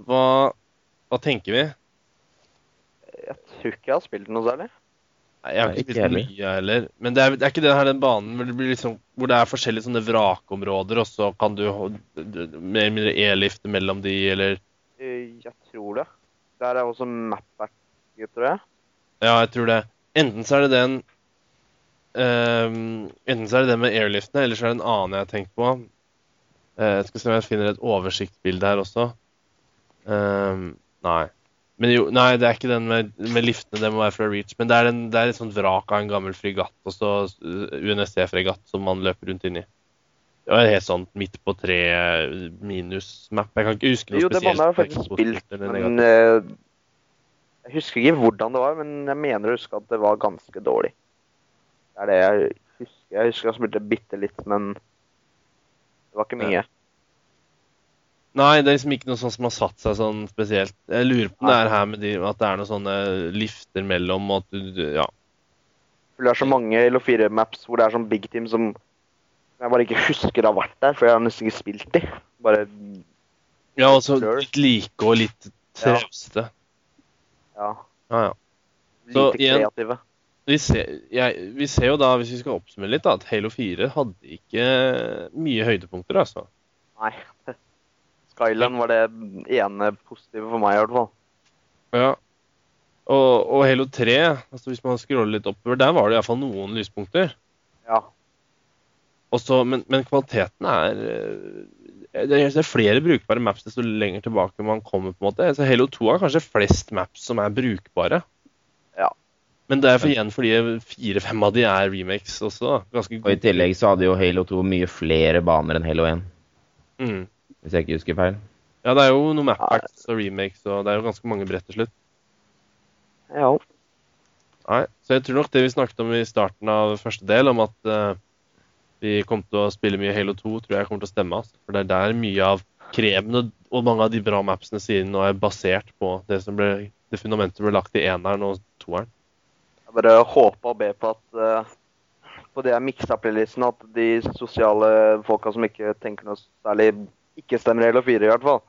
hva Hva tenker vi? Jeg tror ikke jeg har spilt noe særlig. Nei, Jeg har Nei, ikke ikke spilt heller. mye heller. Men det er, det er ikke det her den banen hvor det, blir liksom, hvor det er forskjellige sånne vrakområder, og så kan du ha- d- d- mer eller mindre e-lifte mellom de, eller Eh, Jeg tror det. Der er også map-back, tror jeg. Ja, jeg tror det. Enten så er det den ehm, Enten så er det den med airliftene, eller så er det en annen jeg har tenkt på. Eh, jeg skal se om jeg finner et oversiktsbilde her også. Ehm, nei. Men jo, nei, det er ikke den med, med liftene, det må være fra Reach. Men det er, en, det er et sånt vrak av en gammel fregatt, og så UNSC-fregatt, som man løper rundt inni. Det var helt sånn midt på tre minus-map. Jeg kan ikke huske noe Jo, spesielt. Jo, det jeg hverken faktisk spilt, men eh, Jeg husker ikke hvordan det var, men jeg mener å huske at det var ganske dårlig. Det er det jeg husker. Jeg husker jeg spilte bitte litt, men det var ikke mye. Nei, det er liksom ikke noe sånt som har satt seg sånn spesielt. Jeg lurer på om det er her med de, at det er noen sånne lifter mellom, og at du Ja. For det er så mange Halo 4-maps hvor det er sånn big team som jeg bare ikke husker har vært der, for jeg har nesten ikke spilt de. Bare Ja, og så litt like og litt Ja. ja, Ja, ja. Så lite igjen- kreative. Vi ser, jeg, vi ser jo da, hvis vi skal oppsummere litt, da, at Halo 4 hadde ikke mye høydepunkter, altså. Nei. Skyland var det ene positive for meg, i hvert fall. Ja. Og, og Halo 3, altså hvis man scroller litt oppover, der var det iallfall noen lyspunkter. Ja. Også, men, men kvaliteten er eh, det er, er flere brukbare maps desto lenger tilbake man kommer. på en måte. Så Halo 2 har kanskje flest maps som er brukbare. Ja. Men det er for, igjen fordi fire-fem av de er remakes også. Og i tillegg så hadde jo Halo 2 mye flere baner enn Halo 1, Mm. Hvis jeg ikke husker feil. Ja, det er jo noen map packs og remakes, og det er jo ganske mange brett til slutt. ja. Nei, Så jeg tror nok det vi snakket om i starten av første del, om at uh, vi kommer til å spille mye Halo 2, tror jeg kommer til å stemme. Altså. For det er der mye av kremen og, og mange av de bra mapsene siden nå er basert på det som ble, det fundamentet ble lagt i eneren og toeren. Jeg bare håper og ber på at uh på det jeg miksa playlisten, at de sosiale folka som ikke tenker noe særlig, ikke stemmer Halo 4, i hvert fall.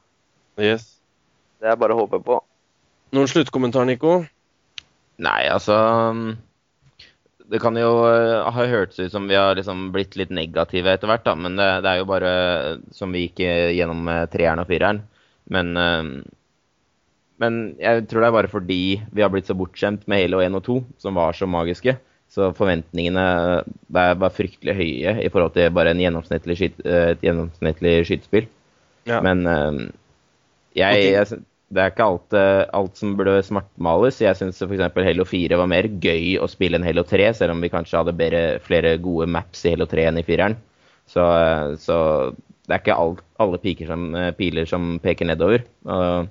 Yes. Det er bare å håpe på. Noen sluttkommentar, Nico? Nei, altså Det kan jo eh, ha hørtes ut som vi har liksom blitt litt negative etter hvert, da. Men det, det er jo bare som vi gikk eh, gjennom eh, treeren og fireren. Men, eh, men jeg tror det er bare fordi vi har blitt så bortskjemt med Halo 1 og 2, som var så magiske. Så forventningene eh, er fryktelig høye i forhold til bare en gjennomsnittlig skyt, eh, et gjennomsnittlig skytespill. Ja. Men eh, jeg, jeg, det er ikke alt, eh, alt som burde smartmales. Jeg syns f.eks. Halo 4 var mer gøy å spille enn Halo 3, selv om vi kanskje hadde bedre, flere gode maps i Halo 3 enn i 4-eren. Så, eh, så det er ikke alt, alle piker som, eh, piler som peker nedover. Og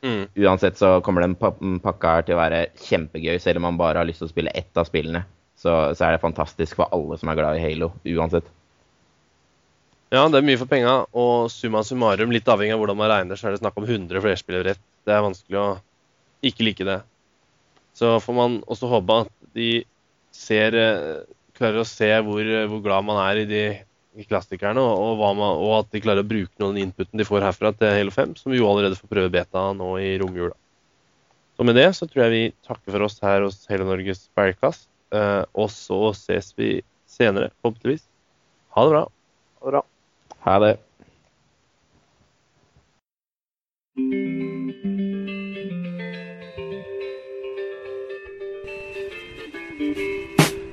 Mm. uansett så kommer den pakka her til å være kjempegøy, selv om man bare har lyst til å spille ett av spillene. Så, så er det fantastisk for alle som er glad i Halo, uansett. Ja, det er mye for penga, og summa summarum, litt avhengig av hvordan man regner, så er det snakk om 100 flerspillerbrett. Det er vanskelig å ikke like det. Så får man også håpe at de ser eh, klarer å se hvor, hvor glad man er i de i klassikerne, og, og, man, og at de klarer å bruke noen av inputen de får herfra til Halo 5, som vi jo allerede får prøve beta nå i romjula. Så med det så tror jeg vi takker for oss her hos Hele Norges Bærkast, eh, og så ses vi senere, forhåpentligvis. Ha det bra. Ha det bra. Det.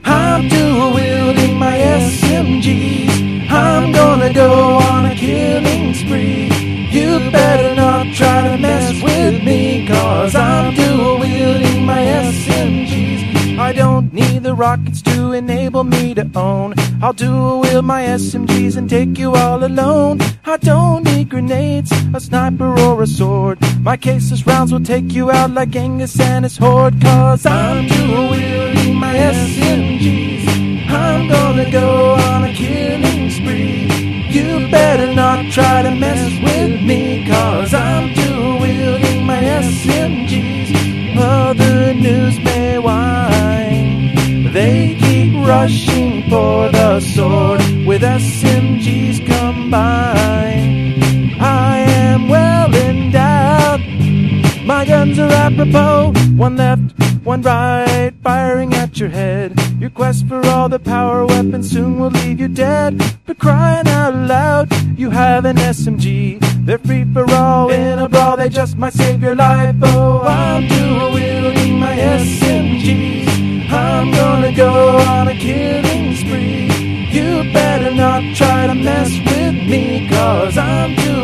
I'm dual wielding my SMGs. I'm gonna go on a killing spree. You better not try to mess with me, cause I'm dual wielding my SMGs. I don't need the rockets to enable me to own. I'll dual wield my SMGs and take you all alone. I don't need grenades, a sniper, or a sword. My caseless rounds will take you out like Genghis and his horde, cause I'm dual wielding my SMGs. I'm gonna go on a killing spree. You better not try to mess with me, cause I'm rushing for the sword with SMGs combined. I am well endowed. My guns are apropos. One left, one right, firing at your head. Your quest for all the power weapons soon will leave you dead. But crying out loud, you have an SMG. They're free for all in a brawl, they just might save your life. Oh, I'm dual wielding my SMG. I'm gonna go on a killing spree. You better not try to mess with me, cause I'm dual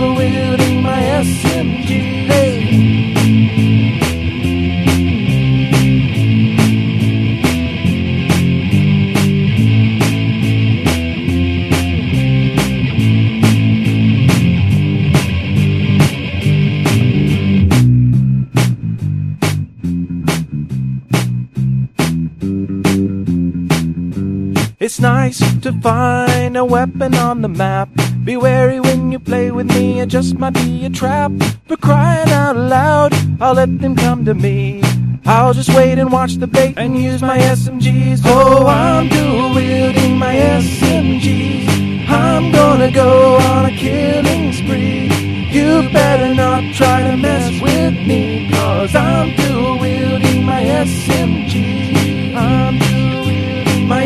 nice to find a weapon on the map. Be wary when you play with me, it just might be a trap. For crying out loud, I'll let them come to me. I'll just wait and watch the bait and use my SMGs. Oh, I'm dual wielding my SMGs. I'm gonna go on a killing spree. You better not try to mess with me, cause I'm dual wielding my SMGs. I'm dual wielding my